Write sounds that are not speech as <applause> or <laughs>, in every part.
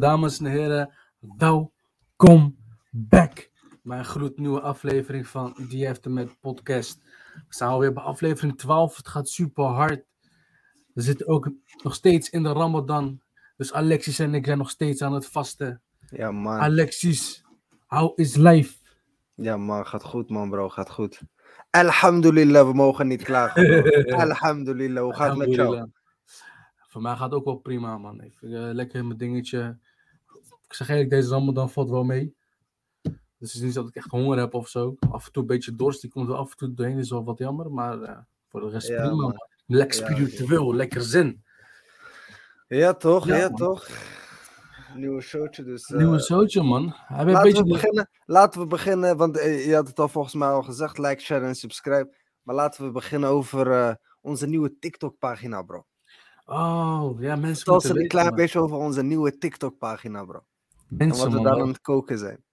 dames en heren, welkom back. Mijn gloednieuwe aflevering van Die heeft met podcast. We zijn alweer bij aflevering 12, het gaat super hard. We zitten ook nog steeds in de Ramadan, dus Alexis en ik zijn nog steeds aan het vasten. Ja, man. Alexis, how is life? Ja, man. Gaat goed, man, bro. Gaat goed. Alhamdulillah, we mogen niet klagen. <laughs> Alhamdulillah, hoe gaat het met jou? Voor mij gaat het ook wel prima, man. Even eh, lekker mijn dingetje. Ik zeg eigenlijk, deze Ramadan valt wel mee. Dus het is niet dat ik echt honger heb of zo. Af en toe een beetje dorst, die komt er af en toe doorheen. is wel wat jammer, maar eh, voor de rest Ja, prima, man. man. Lekker Ja, spiritueel, lekker zin. Ja, toch? Ja, Ja, man. toch? Nieuwe showtje, dus... eh, Nieuwe zootje, man. Hij heeft een laten, beetje we beginnen, laten we beginnen, want eh, je had het al volgens mij al gezegd. Like, share en subscribe. Maar laten we beginnen over onze nieuwe TikTok-pagina, bro. Oh, ja, mensen Vertel moeten ze een klein man. beetje over onze nieuwe TikTok-pagina, bro. En Mensen, wat we daar aan het koken zijn.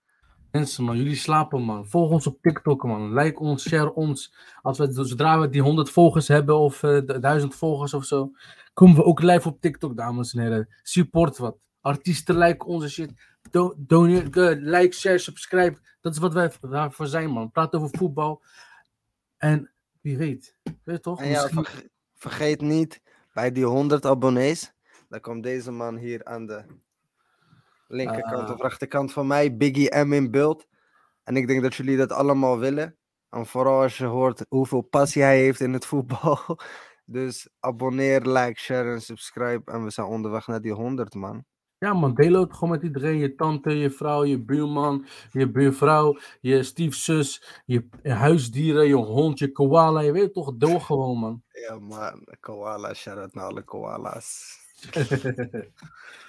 Mensen, man, jullie slapen, man. Volg ons op TikTok, man. Like ons, share ons. Als we, zodra we die 100 volgers hebben of eh, de 1000 volgers of zo, komen we ook live op TikTok, dames en heren. Support wat. Artiesten like onze shit. Do doneer, like, share, subscribe. Dat is wat wij daarvoor zijn, man. Praat over voetbal. En wie weet. Weet je toch? En ja, Misschien- verge- vergeet niet, bij die 100 abonnees, dan komt deze man hier aan de linkerkant Ah. of rechterkant van mij, Biggie M in beeld. En ik denk dat jullie dat allemaal willen. En vooral als je hoort hoeveel passie hij heeft in het voetbal. <laughs> Dus abonneer, like, share en subscribe. En we zijn onderweg naar die 100, man. Ja, man, deel het gewoon met iedereen. Je tante, je vrouw, je buurman, je buurvrouw, je stiefzus, je huisdieren, je hond, je koala. Je weet toch, deel gewoon, man. Ja, man. Koala, shout out naar alle koala's. <laughs>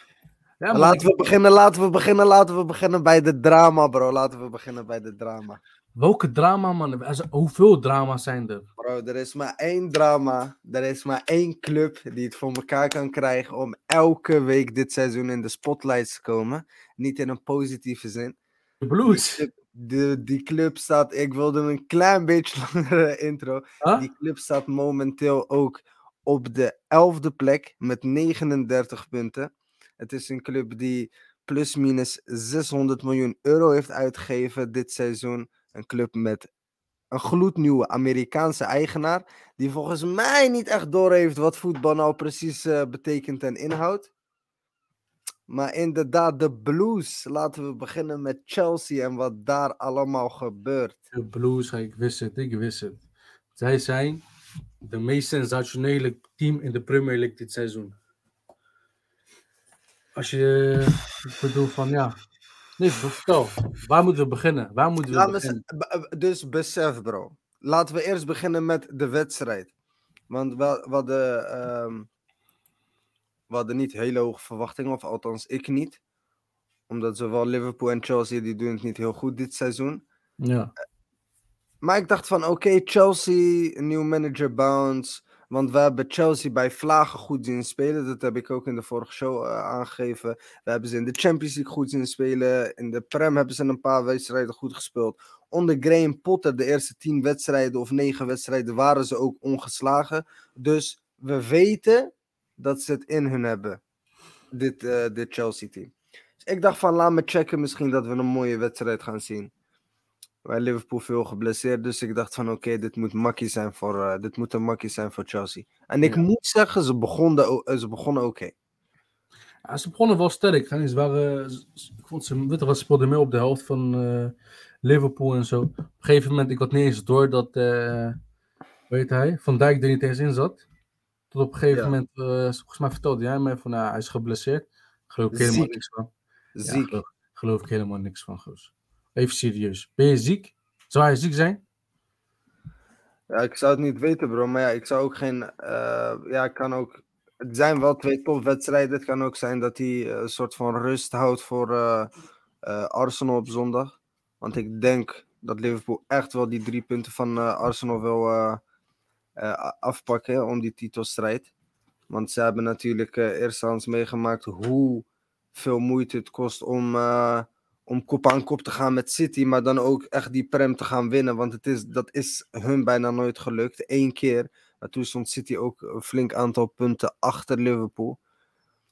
Ja, laten we beginnen, laten we beginnen, laten we beginnen bij de drama, bro. Laten we beginnen bij de drama. Welke drama, man? Hoeveel drama's zijn er? Bro, er is maar één drama. Er is maar één club die het voor elkaar kan krijgen om elke week dit seizoen in de spotlights te komen. Niet in een positieve zin. De Blues. Die, de, die club staat, ik wilde een klein beetje <laughs> langere intro. Huh? Die club staat momenteel ook op de elfde plek met 39 punten. Het is een club die plus minus 600 miljoen euro heeft uitgegeven dit seizoen. Een club met een gloednieuwe Amerikaanse eigenaar. Die volgens mij niet echt doorheeft wat voetbal nou precies eh, betekent en inhoudt. Maar inderdaad, de Blues. Laten we beginnen met Chelsea en wat daar allemaal gebeurt. De Blues, ik wist het, ik wist het. Zij zijn de meest sensationele team in de Premier League dit seizoen. Als je, ik bedoel van ja. Nee, vertel. Waar moeten we beginnen? Waar moeten we Laat beginnen? dus besef, bro. Laten we eerst beginnen met de wedstrijd. Want we, we, hadden, ehm, we hadden niet hele hoge verwachtingen, of althans ik niet. Omdat zowel Liverpool en Chelsea, die doen het niet heel goed dit seizoen. Ja. Maar ik dacht van, oké, Chelsea, een nieuw manager bounce. Want we hebben Chelsea bij vlagen goed zien spelen. Dat heb ik ook in de vorige show eh, aangegeven. We hebben ze in de Champions League goed zien spelen. In de Prem hebben ze een paar wedstrijden goed gespeeld. Onder Graham Potter, de eerste tien wedstrijden of negen wedstrijden, waren ze ook ongeslagen. Dus we weten dat ze het in hun hebben. Dit, eh, dit Chelsea-team. Dus ik dacht van, laat me checken misschien dat we een mooie wedstrijd gaan zien. Bij Liverpool veel geblesseerd, dus ik dacht van oké, dit moet makkie zijn voor, eh, dit moet een makkie zijn voor Chelsea. En ik Ja. moet zeggen, ze begonnen, eh, ze begonnen oké. Ja, ze begonnen wel sterk. hè. Ze waren, ik vond ze, weet ze speelden mee op de helft van eh, Liverpool en zo. Op een gegeven moment, ik had niet eens door dat, weet hij, Van Dijk er niet eens in zat. Tot op een gegeven Ja. moment, volgens mij vertelde jij mij van, hij is geblesseerd. Geloof ik helemaal Ziek. niks van. Ja, Ziek. geloof, geloof ik helemaal niks van, goos. Even serieus. Ben je ziek? Zou hij ziek zijn? Ja, ik zou het niet weten, bro. Maar ja, ik zou ook geen. eh, ja, ik kan ook. Het zijn wel twee topwedstrijden. Het kan ook zijn dat hij eh, een soort van rust houdt voor eh, Arsenal op zondag. Want ik denk dat Liverpool echt wel die drie punten van Arsenal wil afpakken om die titelstrijd. Want ze hebben natuurlijk eh eerstehands meegemaakt hoe veel moeite het kost om, om kop aan kop te gaan met City, maar dan ook echt die prem te gaan winnen. Want het is, dat is hun bijna nooit gelukt. Eén keer. Maar toen stond City ook een flink aantal punten achter Liverpool.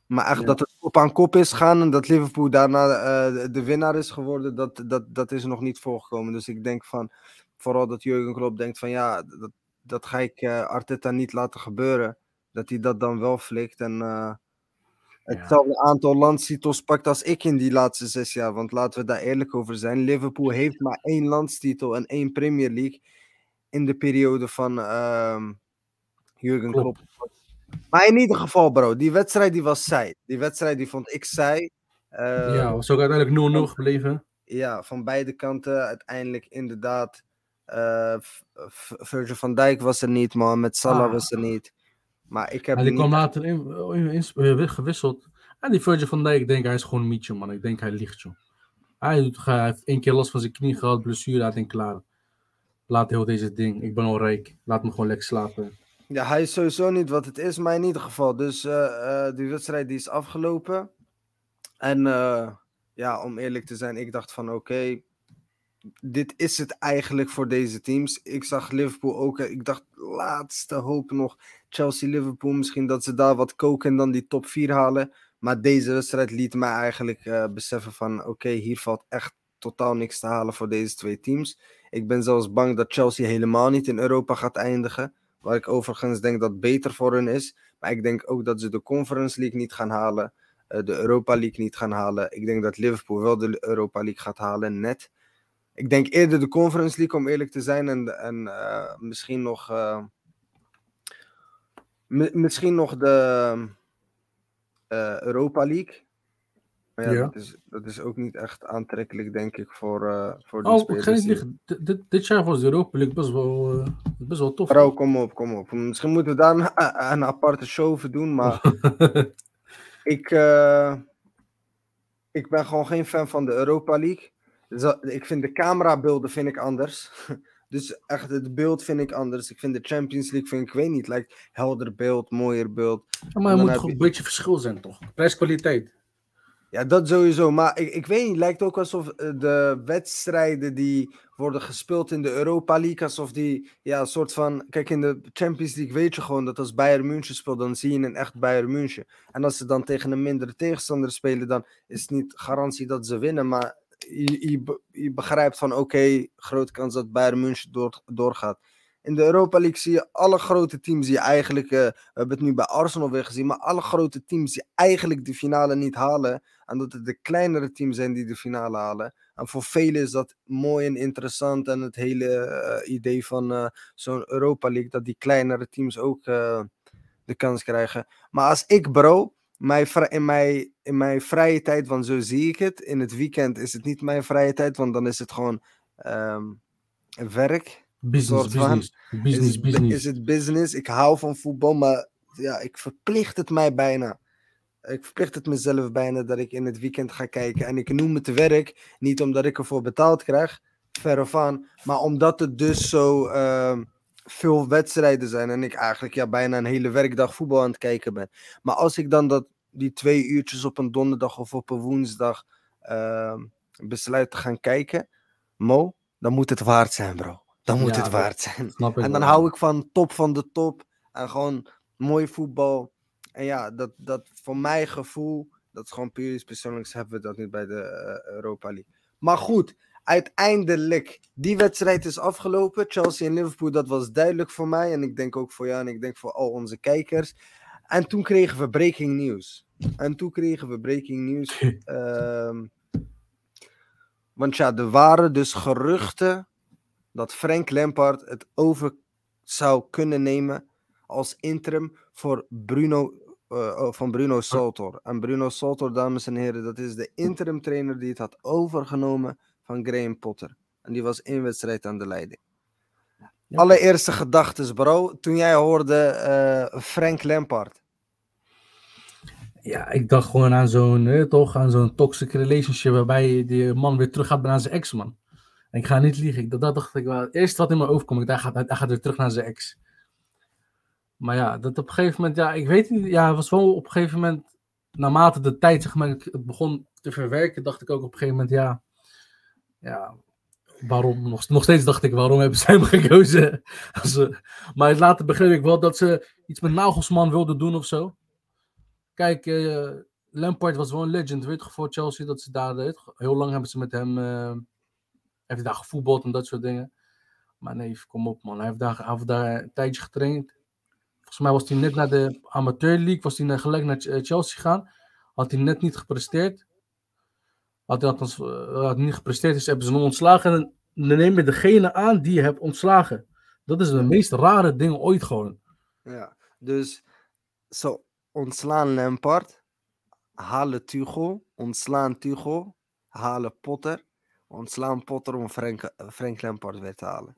Maar echt Ja. dat het kop aan kop is gaan en dat Liverpool daarna eh, de- winnaar is geworden, dat, dat, dat is nog niet voorgekomen. Dus ik denk van, vooral dat Jurgen Klopp denkt van ja, dat, dat ga ik eh, Arteta niet laten gebeuren. Dat hij dat dan wel flikt en eh, hetzelfde aantal landstitels pakt als ik in die laatste zes jaar. Want laten we daar eerlijk over zijn. Liverpool heeft maar één landstitel en één Premier League in de periode van ehm Jurgen. Klopp. Maar in ieder geval, bro, die wedstrijd die was saai. Die wedstrijd die vond ik saai. Eh, ja, was ook uiteindelijk 0-0 gebleven. ja, van beide kanten uiteindelijk inderdaad. V- Virgil van Dijk was er niet, man. Met Salah Ah. was er niet. Maar ik heb die niet... kwam later in, in, in- eh, gewisseld. En die Virgil van Dijk, ik denk hij is gewoon mietje, man. Ik denk hij ligt, joh. Hij, doet- hij heeft één keer last van zijn knie gehad, blessure, hij denkt klaar. Laat heel deze ding. Ik ben al rijk. Laat me gewoon lekker slapen. Ja, hij is sowieso niet wat het is, maar in ieder geval. Dus eh, eh, die wedstrijd die is afgelopen. En ja, om eerlijk te zijn, ik dacht van oké, dit is het eigenlijk voor deze teams. Ik zag Liverpool ook. eh, Ik dacht, laatste hoop nog. Chelsea-Liverpool, misschien dat ze daar wat koken en dan die top 4 halen. Maar deze wedstrijd liet mij eigenlijk eh, beseffen van oké, hier valt echt totaal niks te halen voor deze twee teams. Ik ben zelfs bang dat Chelsea helemaal niet in Europa gaat eindigen. Waar ik overigens denk dat beter voor hun is. Maar ik denk ook dat ze de Conference League niet gaan halen. eh, de Europa League niet gaan halen. Ik denk dat Liverpool wel de Europa League gaat halen, net. Ik denk eerder de Conference League, om eerlijk te zijn. En, en eh, misschien nog. eh, mi- misschien nog de eh, Europa League. Maar ja, Ja. Dat, is, dat is ook niet echt aantrekkelijk, denk ik, voor, voor die Oh, spelers. Dit- dit- Dit jaar was de Europa League best wel, best wel tof. Bro, kom op, kom op. Misschien moeten we daar een, een aparte show voor doen, maar <laughs> ik, ik ben gewoon geen fan van de Europa League. Ik vind de camerabeelden vind ik anders. <laughs> Dus echt het beeld vind ik anders. Ik vind de Champions League, vind ik, ik weet niet, lijkt helder beeld, mooier beeld. Ja, maar er moet gewoon je- een beetje verschil zijn, toch? Prijs-kwaliteit. Ja, dat sowieso. Maar ik, ik weet niet, lijkt ook alsof eh, de wedstrijden die worden gespeeld in de Europa League, alsof die, ja, een soort van... Kijk, in de Champions League weet je gewoon dat als Bayern München speelt, dan zie je een echt Bayern München. En als ze dan tegen een mindere tegenstander spelen, dan is het niet garantie dat ze winnen, maar je, je, be- je begrijpt van, oké, grote kans dat Bayern München door, doorgaat. In de Europa League zie je alle grote teams die eigenlijk, eh, we hebben het nu bij Arsenal weer gezien, maar alle grote teams die eigenlijk de finale niet halen, en dat het de kleinere teams zijn die de finale halen. En voor velen is dat mooi en interessant. En het hele eh, idee van eh, zo'n Europa League, dat die kleinere teams ook de kans krijgen. Maar als ik, bro, mijn, in, mijn, in mijn vrije tijd, want zo zie ik het. In het weekend is het niet mijn vrije tijd, want dan is het gewoon ehm, werk. Business, soort van- business. Business, is, het, business. is het business? Ik hou van voetbal, maar ja, ik verplicht het mij bijna. Ik verplicht het mezelf bijna dat ik in het weekend ga kijken. En ik noem het werk, niet omdat ik ervoor betaald krijg, verre van. Maar omdat het dus zo ehm, veel wedstrijden zijn en ik eigenlijk ja, bijna een hele werkdag voetbal aan het kijken ben. Maar als ik dan dat, die twee uurtjes op een donderdag of op een woensdag ehm, besluit te gaan kijken, Mo, dan moet het waard zijn, bro. Dan moet Ja, het waard zijn. En dan hou ik van top van de top. En gewoon mooi voetbal. En ja, dat, dat voor mijn gevoel, dat is gewoon puur iets persoonlijks, hebben we dat niet bij de eh, Europa League. Maar goed, uiteindelijk, die wedstrijd is afgelopen. Chelsea en Liverpool, dat was duidelijk voor mij. En ik denk ook voor jou en ik denk voor al onze kijkers. En toen kregen we breaking news. En toen kregen we breaking news. <laughs> ehm, want ja, er waren dus geruchten dat Frank Lampard het over zou kunnen nemen als interim voor Bruno, eh, oh, van Bruno Saltor. En Bruno Saltor, dames en heren, dat is de interim trainer die het had overgenomen van Graham Potter. En die was één wedstrijd aan de leiding. Ja. Allereerste gedachtes, bro, toen jij hoorde eh, Frank Lampard. Ja, ik dacht gewoon aan zo'n, eh, toch, aan zo'n toxic relationship waarbij die man weer terug gaat naar zijn ex, man. En ik ga niet liegen, ik, dat, dat dacht ik wel. Het eerste wat in me overkomt, ik gaat, hij gaat weer terug naar zijn ex. Maar ja, dat op een gegeven moment, ja, ik weet niet, ja, het was wel op een gegeven moment, naarmate de tijd, zeg maar, het begon te verwerken, dacht ik ook op een gegeven moment, ja, ja, waarom? Nog, nog steeds dacht ik, waarom hebben ze <laughs> hem gekozen? Eh, maar later begreep ik wel dat ze iets met Nagelsman wilden doen of zo. Kijk, eh, Lampard was wel een legend, weet je, voor Chelsea, dat ze daar. Heel lang hebben ze met hem, eh heeft daar gevoetbald en dat soort dingen. Maar nee, kom op man, hij heeft daar, hij heeft daar een tijdje getraind. Volgens mij was hij net naar de Amateur League, was hij gelijk naar eh, Chelsea gegaan. Had hij net niet gepresteerd. Had hij althans eh, had niet gepresteerd, dus hebben ze hem ontslagen. En dan neem je degene aan die je hebt ontslagen. Dat is de meest rare ding ooit gewoon. Ja, dus zo ontslaan Lampard, halen Tuchel, ontslaan Tuchel, halen Potter, ontslaan Potter om Frank, Frank Lampard weer te halen.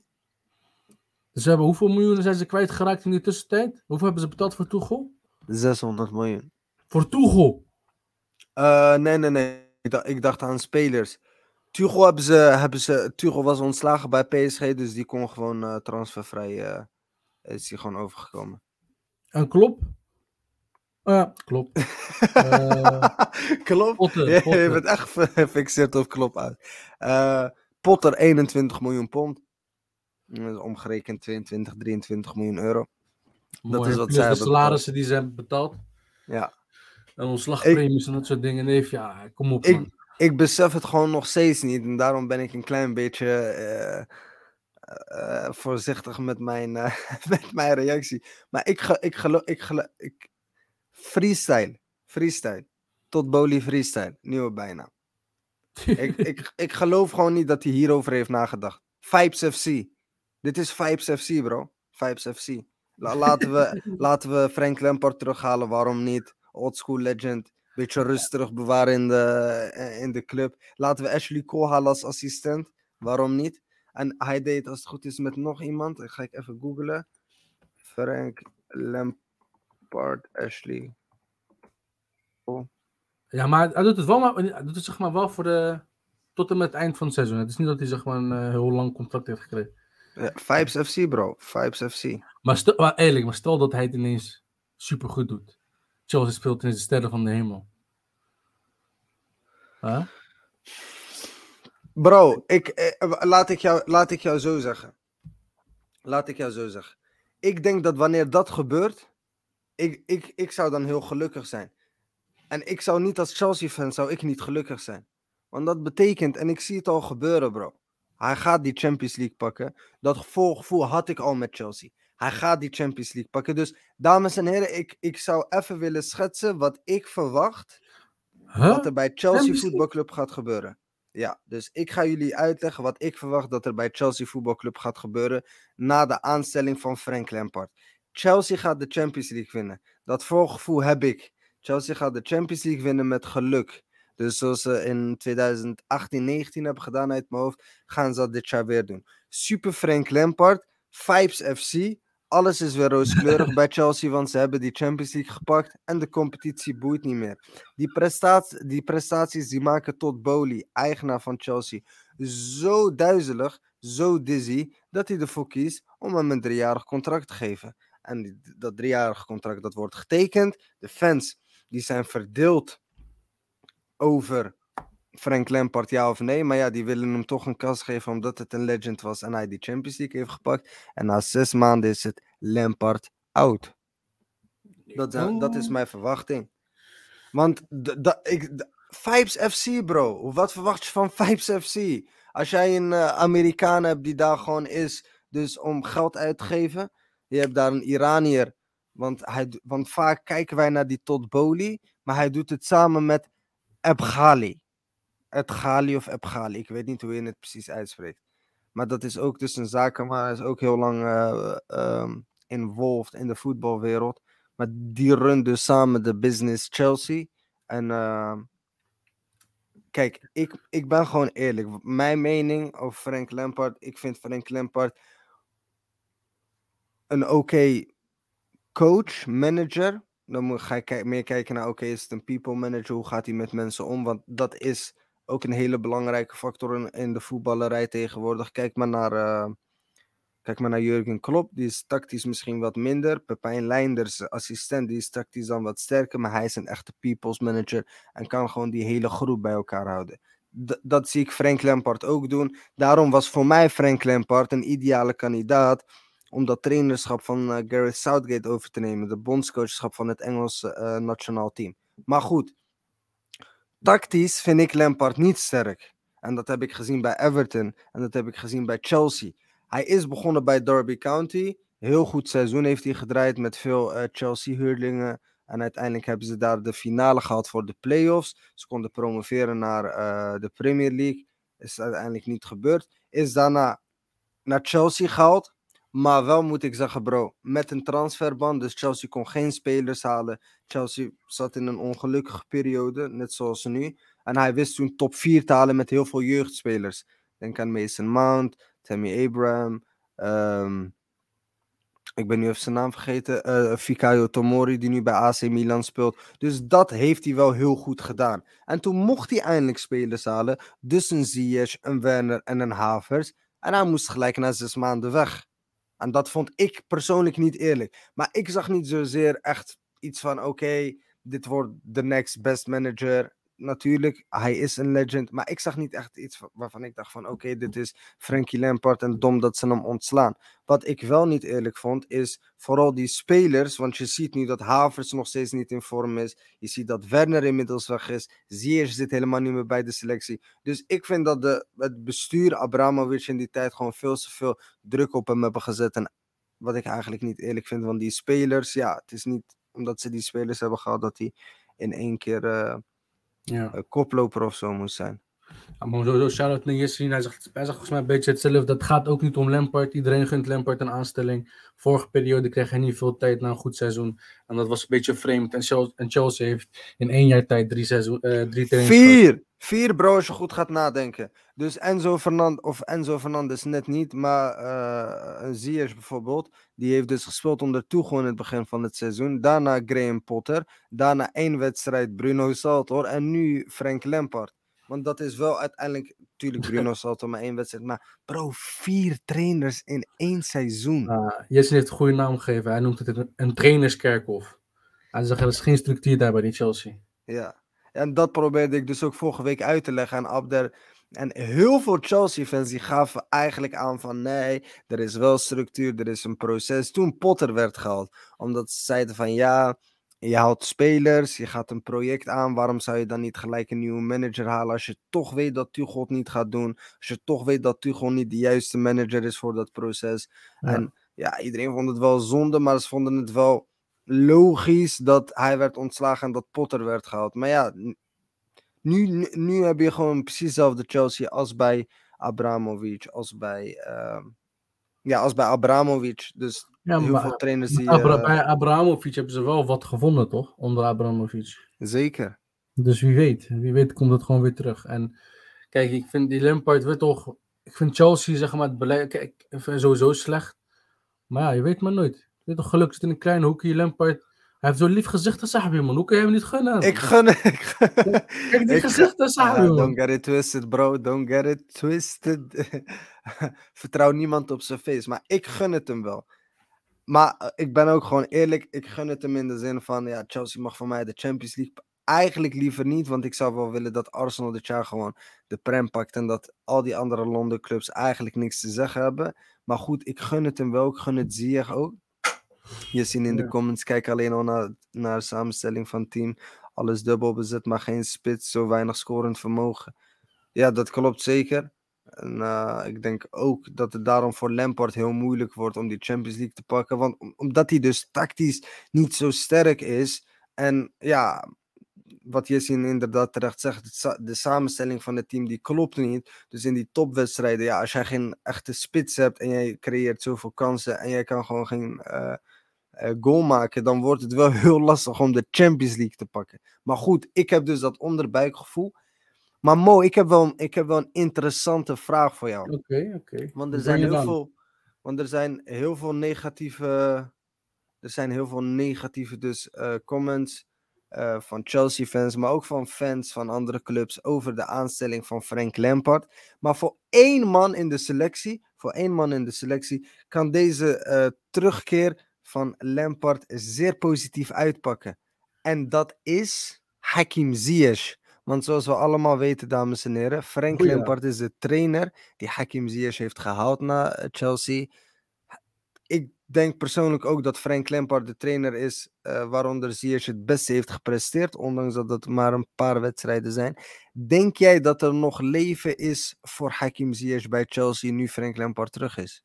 Dus ze hebben, hoeveel miljoenen zijn ze kwijtgeraakt in die tussentijd? Hoeveel hebben ze betaald voor Tuchel? 600 miljoen. Voor Tuchel! Eh, nee, nee, nee. Ik dacht, ik dacht aan spelers. Tuchel, hebben ze, hebben ze, Tuchel was ontslagen bij PSG, dus die kon gewoon eh, transfervrij. eh, is hij gewoon overgekomen. En Klop? Oh ja, Klop. <laughs> Eh, Klopt. Potter, je bent echt <laughs> gefixeerd op klop uit. Potter 21 miljoen pond. Dat omgerekend 22, 23 miljoen euro. Mooi, is wat plus zij de salarissen die ze hebben betaald. Ja. En ontslagpremies en dat soort dingen. Nee, ja, kom op man. Ik, ik besef het gewoon nog steeds niet. En daarom ben ik een klein beetje eh, eh, voorzichtig met mijn, eh, <laughs> met mijn reactie. Maar ik, ge, ik geloof. Ik gelo- ik, freestyle. Freestyle. Tot Boli freestyle. Nieuwe bijnaam. <laughs> ik, ik, ik geloof gewoon niet dat hij hierover heeft nagedacht. Vibes FC. Dit is Vibes FC, bro. Vibes FC. La- laten, we, <laughs> laten we Frank Lampard terughalen. Waarom niet? Old school legend. Beetje rustig bewaren in de, eh, in de club. Laten we Ashley Cole halen als assistent. Waarom niet? En hij deed als het goed is met nog iemand. Dat ga ik even googlen. Frank Lampard, Ashley. Ja, maar hij doet het wel, maar hij doet het zeg maar wel voor de, tot en met het eind van het seizoen. Het is niet dat hij zeg maar een eh, heel lang contract heeft gekregen. Ja, Vibes FC, bro. Vibes FC. Maar, stel, maar eerlijk, maar stel dat hij het ineens supergoed doet. Chelsea speelt in de sterren van de hemel. Huh? Bro, ik, eh, laat, ik jou, laat ik jou zo zeggen. Laat ik jou zo zeggen. Ik denk dat wanneer dat gebeurt, ik, ik, ik zou dan heel gelukkig zijn. En ik zou niet als Chelsea-fan, zou ik niet gelukkig zijn. Want dat betekent, en ik zie het al gebeuren, bro. Hij gaat die Champions League pakken. Dat voorgevoel had ik al met Chelsea. Hij gaat die Champions League pakken. Dus, dames en heren, ik, ik zou even willen schetsen wat ik verwacht Huh? wat er bij Chelsea? Voetbalclub gaat gebeuren. Ja, dus ik ga jullie uitleggen wat ik verwacht dat er bij Chelsea Voetbalclub gaat gebeuren na de aanstelling van Frank Lampard. Chelsea gaat de Champions League winnen. Dat voorgevoel heb ik. Chelsea gaat de Champions League winnen met geluk. Dus zoals ze in 2018, 19 hebben gedaan uit mijn hoofd, gaan ze dat dit jaar weer doen. Super Frank Lampard, Vibes FC. Alles is weer rooskleurig bij Chelsea, want ze hebben die Champions League gepakt en de competitie boeit niet meer. Die, prestatie, die prestaties die maken tot Bowley, eigenaar van Chelsea, zo duizelig, zo dizzy, dat hij ervoor kiest om hem een driejarig contract te geven. En die- dat driejarig contract dat wordt getekend. De fans die zijn verdeeld over Frank Lampard, ja of nee. Maar ja, die willen hem toch een kans geven omdat het een legend was en hij die Champions League heeft gepakt. En na zes maanden is het Lampard out. Dat, zijn- dat is mijn verwachting. Want ik, Vibes FC, bro. Wat verwacht je van Vibes FC? Als jij een eh, Amerikaan hebt die daar gewoon is, dus om geld uit te geven. Je hebt daar een Iranier. Want, hij, want vaak kijken wij naar die Todd Bowley, maar hij doet het samen met Ebghali. Ebghali of Ebghali, ik weet niet hoe je het precies uitspreekt. Maar dat is ook dus een zakenman, is ook heel lang eh, ehm, involved in de voetbalwereld. Maar die runt dus samen de business Chelsea. En ehm, kijk, ik, ik ben gewoon eerlijk. Mijn mening over Frank Lampard. Ik vind Frank Lampard een oké coach, manager. Dan moet, ga meer kijken naar, oké, is het een people manager? Hoe gaat hij met mensen om? Want dat is ook een hele belangrijke factor in, de voetballerij tegenwoordig. Kijk maar naar... eh, Kijk maar naar Jurgen Klopp, die is tactisch misschien wat minder. Pepijn Leinders, assistent, die is tactisch dan wat sterker. Maar hij is een echte people's manager en kan gewoon die hele groep bij elkaar houden. Dat zie ik Frank Lampard ook doen. Daarom was voor mij Frank Lampard een ideale kandidaat om dat trainerschap van eh, Gareth Southgate over te nemen. De bondscoachschap van het Engelse eh, nationaal team. Maar goed, tactisch vind ik Lampard niet sterk. En dat heb ik gezien bij Everton en dat heb ik gezien bij Chelsea. Hij is begonnen bij Derby County. Heel goed seizoen heeft hij gedraaid met veel eh, Chelsea-huurlingen. En uiteindelijk hebben ze daar de finale gehad voor de playoffs. Ze konden promoveren naar eh, de Premier League. Is uiteindelijk niet gebeurd. Is daarna naar Chelsea gehaald. Maar wel moet ik zeggen, bro, met een transferban. Dus Chelsea kon geen spelers halen. Chelsea zat in een ongelukkige periode, net zoals nu. En hij wist toen top 4 te halen met heel veel jeugdspelers. Denk aan Mason Mount, Tammy Abraham. ehm, ik ben nu even zijn naam vergeten. eh Fikayo Tomori, die nu bij AC Milan speelt. Dus dat heeft hij wel heel goed gedaan. En toen mocht hij eindelijk spelers halen. Dus een Ziyech, een Werner en een Havers. En hij moest gelijk na zes maanden weg. En dat vond ik persoonlijk niet eerlijk. Maar ik zag niet zozeer echt iets van: oké, dit wordt de next best manager. Natuurlijk, hij is een legend. Maar ik zag niet echt iets wa- waarvan ik dacht: van oké, dit is Frankie Lampard en dom dat ze hem ontslaan. Wat ik wel niet eerlijk vond, is vooral die spelers. Want je ziet nu dat Havers nog steeds niet in vorm is. Je ziet dat Werner inmiddels weg is. Ziyech zit helemaal niet meer bij de selectie. Dus ik vind dat de, het bestuur, Abramovic in die tijd, gewoon veel te veel druk op hem hebben gezet. En wat ik eigenlijk niet eerlijk vind, want die spelers, ja, het is niet omdat ze die spelers hebben gehad dat hij in één keer eh, Ja. een koploper of zo moest zijn. Ja, maar sowieso, shout-out naar Yassin. Hij zegt, hij zegt volgens mij een beetje hetzelfde. Dat gaat ook niet om Lampard. Iedereen gunt Lampard een aanstelling. Vorige periode kreeg hij niet veel tijd na een goed seizoen. En dat was een beetje vreemd. En Chelsea, en Chelsea heeft in één jaar tijd drie, seizoen, eh drie trainers gehad. Vier! Vier, bro, als je goed gaat nadenken. Dus Enzo Fernandez, of Enzo Fernandez net niet, maar eh een Ziyech bijvoorbeeld, die heeft dus gespeeld onder Tuchel in het begin van het seizoen. Daarna Graham Potter, daarna één wedstrijd Bruno Saltor en nu Frank Lampard. Want dat is wel uiteindelijk, natuurlijk <laughs> Bruno Saltor maar één wedstrijd, maar bro, vier trainers in één seizoen. Uh, Jesse heeft een goede naam gegeven. Hij noemt het een, een trainerskerkhof. Hij zegt, er is geen structuur daar bij die Chelsea. Ja, en dat probeerde ik dus ook vorige week uit te leggen aan Abder. En heel veel Chelsea-fans die gaven eigenlijk aan van nee, er is wel structuur, er is een proces. Toen Potter werd gehaald, omdat ze zeiden van ja, je haalt spelers, je gaat een project aan, waarom zou je dan niet gelijk een nieuwe manager halen als je toch weet dat Tuchel het niet gaat doen, als je toch weet dat Tuchel niet de juiste manager is voor dat proces. Ja. En ja, iedereen vond het wel zonde, maar ze vonden het wel logisch dat hij werd ontslagen en dat Potter werd gehaald. Maar ja, nu, nu, heb je gewoon precies hetzelfde Chelsea als bij Abramovic, als bij, ehm, ja, als bij Abramovic. Dus Ja, heel maar veel trainers die... Abra- eh, bij Abramovic hebben ze wel wat gevonden, toch? Onder Abramovic. zeker. Dus wie weet. Wie weet komt het gewoon weer terug. En kijk, ik vind die Lampard weer toch... Ik vind Chelsea, zeg maar, het beleid... Kijk, ik vind sowieso slecht. Maar ja, je weet maar nooit. Toch, gelukkig zit in een klein hoekje. Lampard... Hij heeft zo lief gezicht aan Sahabi, man. Hoe kun je hem niet gunnen? Ik gun ik gun- Kijk die gezicht Sahabi, man. don't get it twisted, bro. Don't get it twisted. <laughs> Vertrouw niemand op zijn face. Maar ik gun het hem wel. Maar eh, ik ben ook gewoon eerlijk. Ik gun het hem in de zin van... Ja, Chelsea mag voor mij de Champions League... Eigenlijk liever niet. Want ik zou wel willen dat Arsenal dit jaar gewoon de prem pakt. En dat al die andere Londen clubs eigenlijk niks te zeggen hebben. Maar goed, ik gun het hem wel. Ik gun het Ziyech ook. Je ziet in de Ja. comments, kijk alleen al naar, naar de samenstelling van het team. Alles dubbel bezet, maar geen spits, zo weinig scorend vermogen. Ja, dat klopt zeker. En eh, ik denk ook dat het daarom voor Lampard heel moeilijk wordt om die Champions League te pakken. Want om- omdat hij dus tactisch niet zo sterk is. En ja, wat Jessin inderdaad terecht zegt, de samenstelling van het team die klopt niet. Dus in die topwedstrijden, ja, als jij geen echte spits hebt en jij creëert zoveel kansen en jij kan gewoon geen eh, goal maken, dan wordt het wel <laughs> heel lastig om de Champions League te pakken. Maar goed, ik heb dus dat onderbuikgevoel. Maar Mo, ik heb wel, ik heb wel een interessante vraag voor jou. Oké, oké. Want er zijn heel veel, want er zijn heel veel negatieve, er zijn heel veel negatieve dus eh, comments eh, van Chelsea fans, maar ook van fans van andere clubs over de aanstelling van Frank Lampard. Maar voor één man in de selectie, voor één man in de selectie, kan deze eh, terugkeer van Lampard zeer positief uitpakken. En dat is Hakim Ziyech. Want zoals we allemaal weten, dames en heren, Frank. Lampard is de trainer die Hakim Ziyech heeft gehaald naar eh, Chelsea. Ik denk persoonlijk ook dat Frank Lampard de trainer is eh, waaronder Ziyech het beste heeft gepresteerd, ondanks dat het maar een paar wedstrijden zijn. Denk jij dat er nog leven is voor Hakim Ziyech bij Chelsea nu Frank Lampard terug is?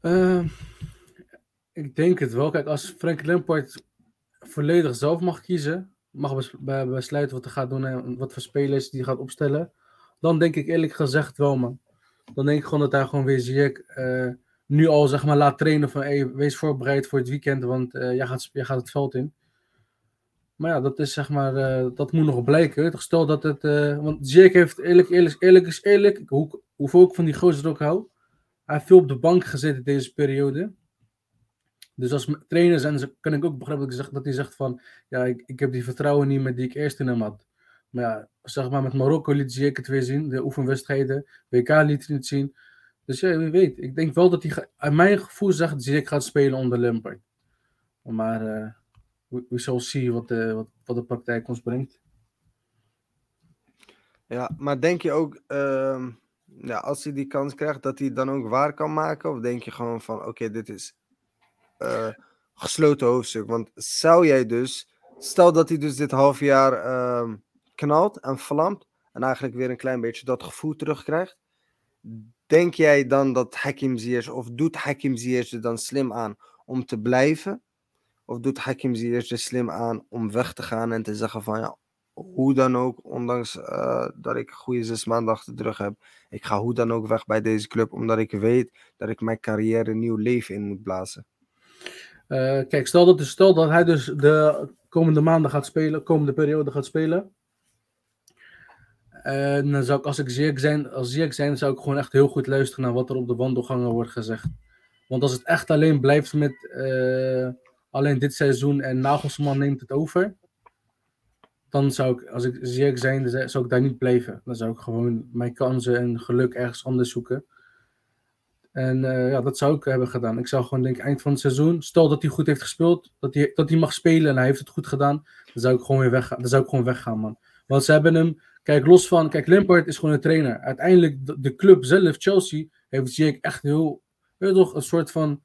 Eh, ik denk het wel. Kijk, als Frank Lampard volledig zelf mag kiezen, mag bes- be- besluiten wat hij gaat doen en wat voor spelers die gaat opstellen, dan denk ik eerlijk gezegd wel, man. Dan denk ik gewoon dat hij gewoon weer Ziyech eh, nu al zeg maar laat trainen van wees voorbereid voor het weekend, want eh, jij, gaat, gaat het veld in. Maar ja, dat is zeg maar, eh, dat moet nog blijken. Toch dat het, want Ziyech heeft eerlijk, eerlijk, eerlijk is eerlijk, hoe, hoeveel ik van die gozer ook hou, hij heeft veel op de bank gezeten deze periode. Dus als m- trainer zijn, ze- kan ik ook hij zegt, dat hij zegt van, ja, ik, ik heb die vertrouwen niet meer die ik eerst in hem had. Maar ja, zeg maar met Marokko liet Ziyech het weer zien, de oefenwedstrijden, WK liet hij het zien. Dus ja, wie weet. Ik denk wel dat hij, aan mijn gevoel zegt Ziyech gaat spelen onder Lampard. Maar eh we, shall see wat de, wat, wat de praktijk ons brengt. Ja, maar denk je ook, ehm, ja, als hij die kans krijgt, dat hij dan ook waar kan maken? Of denk je gewoon van, oké, dit is eh, gesloten hoofdstuk? Want zou jij dus, stel dat hij dus dit half jaar ehm, knalt en vlamt, en eigenlijk weer een klein beetje dat gevoel terugkrijgt, denk jij dan dat Hakim Ziyech, of doet Hakim Ziyech er dan slim aan om te blijven? Of doet Hakim Ziyech er slim aan om weg te gaan en te zeggen van, ja, hoe dan ook, ondanks eh, dat ik goede zes maanden achter de rug heb, ik ga hoe dan ook weg bij deze club, omdat ik weet dat ik mijn carrière een nieuw leven in moet blazen. Eh, kijk, stel dat, stel dat hij dus de komende maanden gaat spelen, komende periode gaat spelen. En dan zou ik, als ik Ziyech zijn, als Ziyech zijn, zou ik gewoon echt heel goed luisteren naar wat er op de wandelgangen wordt gezegd. Want als het echt alleen blijft met eh, alleen dit seizoen en Nagelsman neemt het over, dan zou ik, als ik Ziyech zijn, zou ik daar niet blijven. Dan zou ik gewoon mijn kansen en geluk ergens anders zoeken. En eh, ja, dat zou ik hebben gedaan. Ik zou gewoon denken, eind van het seizoen, stel dat hij goed heeft gespeeld, dat hij, dat hij mag spelen en hij heeft het goed gedaan, dan zou ik gewoon weer weggaan. Dan zou ik gewoon weggaan, man. Want ze hebben hem, kijk, los van, kijk, Lampard is gewoon een trainer. Uiteindelijk, de, club zelf, Chelsea, heeft Ziyech echt heel, weet je toch, een soort van,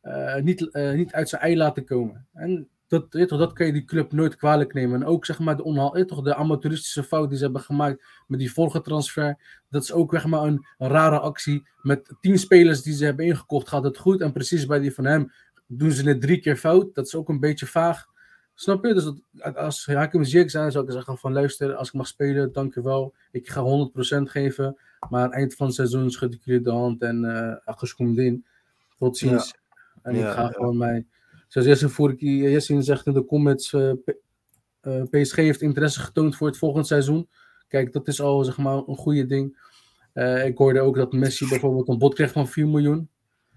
eh, niet, eh, niet uit zijn ei laten komen. En dat, je toch, dat kan je die club nooit kwalijk nemen. En ook, zeg maar, de, onhaal, je toch, de amateuristische fout die ze hebben gemaakt met die vorige transfer, dat is ook zeg maar een, een rare actie. Met tien spelers die ze hebben ingekocht gaat het goed. En precies bij die van hem doen ze het drie keer fout. Dat is ook een beetje vaag. Snap je? Dus dat, als Hakim Ziyech zijn, zou ik zeggen van luister, als ik mag spelen, dank u wel. Ik ga 100% geven. Maar eind van het seizoen schud ik jullie de hand en uh, in. Tot ziens. En Ja, ik ga ja. gewoon mij... Zoals Jesse, voor, Jesse zegt in de comments, uh, uh, PSG heeft interesse getoond voor het volgende seizoen. Kijk, dat is al zeg maar een goede ding. Uh, ik hoorde ook dat Messi bijvoorbeeld een bod kreeg van 4 miljoen.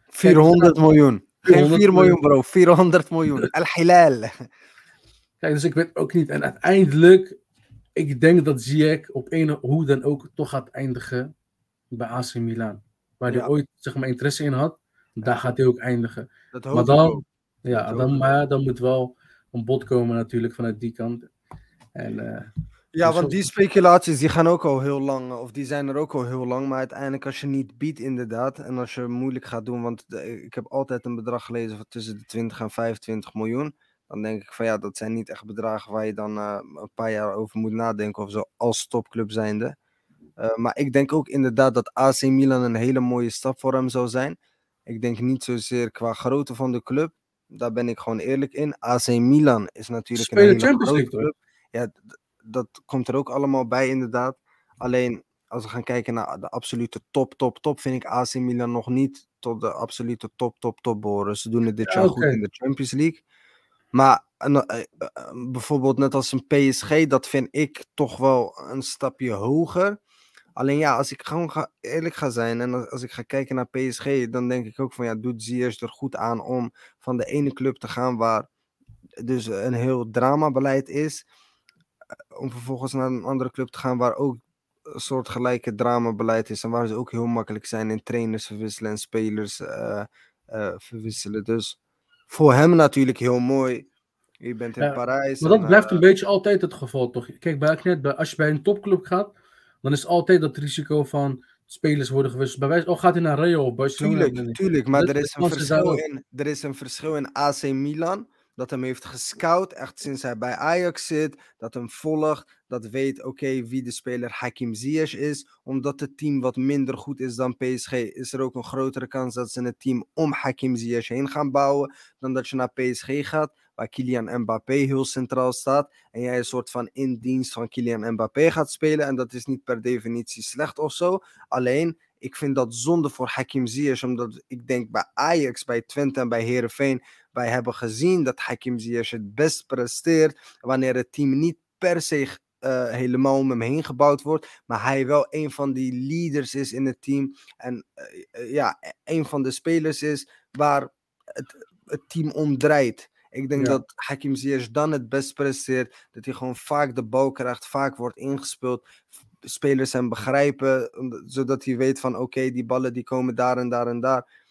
400 Kijk, miljoen. Geen 400 4 miljoen, bro. 400 miljoen. <laughs> Al Hilal. Kijk, dus ik weet ook niet. En uiteindelijk, ik denk dat Ziyech op een hoe dan ook toch gaat eindigen bij AC Milan. Waar Ja. hij ooit zeg maar interesse in had, daar gaat hij ook eindigen. Dat Maar dan. Ja, dan, maar dan moet wel een bod komen natuurlijk vanuit die kant. En eh, Ja, Dus want die speculaties die gaan ook al heel lang, of die zijn er ook al heel lang. Maar uiteindelijk als je niet biedt inderdaad, en als je moeilijk gaat doen, want de- ik heb altijd een bedrag gelezen van tussen de 20 en 25 miljoen. Dan denk ik van ja, dat zijn niet echt bedragen waar je dan eh, een paar jaar over moet nadenken of zo, als topclub zijnde. Eh, maar ik denk ook inderdaad dat AC Milan een hele mooie stap voor hem zou zijn. Ik denk niet zozeer qua grootte van de club. Daar ben ik gewoon eerlijk in. AC Milan is natuurlijk een hele Champions grote club. Ja, dat komt er ook allemaal bij inderdaad. Alleen als we gaan kijken naar de absolute top, top, top, vind ik AC Milan nog niet tot de absolute top, top, top behoren. Ze doen het dit Ja, jaar goed in de Champions League. Maar eh, eh, eh, bijvoorbeeld net als een PSG, dat vind ik toch wel een stapje hoger. Alleen ja, als ik gewoon ga, eerlijk ga zijn en als, ik ga kijken naar PSG, dan denk ik ook van ja, doet Ziyech er goed aan om van de ene club te gaan waar dus een heel dramabeleid is, eh, om vervolgens naar een andere club te gaan waar ook een soort gelijke dramabeleid is en waar ze ook heel makkelijk zijn in trainers verwisselen en spelers eh, eh, verwisselen. Dus voor hem natuurlijk heel mooi. Je bent in Ja, Parijs. Maar en, dat blijft een beetje altijd het geval, toch? Kijk, bij, net, bij, als je bij een topclub gaat, dan is altijd dat risico van spelers worden gewisseld. Bij wijze, oh, gaat hij naar Real of Barcelona? Tuurlijk, tuurlijk, maar er is, een verschil in, er is een verschil in AC Milan. Dat hem heeft gescout, echt sinds hij bij Ajax zit. Dat hem volgt, dat weet oké wie de speler Hakim Ziyech is. Omdat het team wat minder goed is dan PSG, is er ook een grotere kans dat ze het team om Hakim Ziyech heen gaan bouwen. Dan dat je naar PSG gaat, waar Kylian Mbappé heel centraal staat. En jij een soort van in dienst van Kylian Mbappé gaat spelen. En dat is niet per definitie slecht of zo. Alleen, ik vind dat zonde voor Hakim Ziyech, omdat ik denk bij Ajax, bij Twente en bij Herenveen, wij hebben gezien dat Hakim Ziyech het best presteert wanneer het team niet per se eh, helemaal om hem heen gebouwd wordt, maar hij wel een van die leaders is in het team en eh, eh, ja, een van de spelers is waar het, het team om draait. Ik denk Ja. dat Hakim Ziyech dan het best presteert, dat hij gewoon vaak de bal krijgt, vaak wordt ingespeeld, spelers hem begrijpen, zodat hij weet van oké, die ballen die komen daar en daar en daar.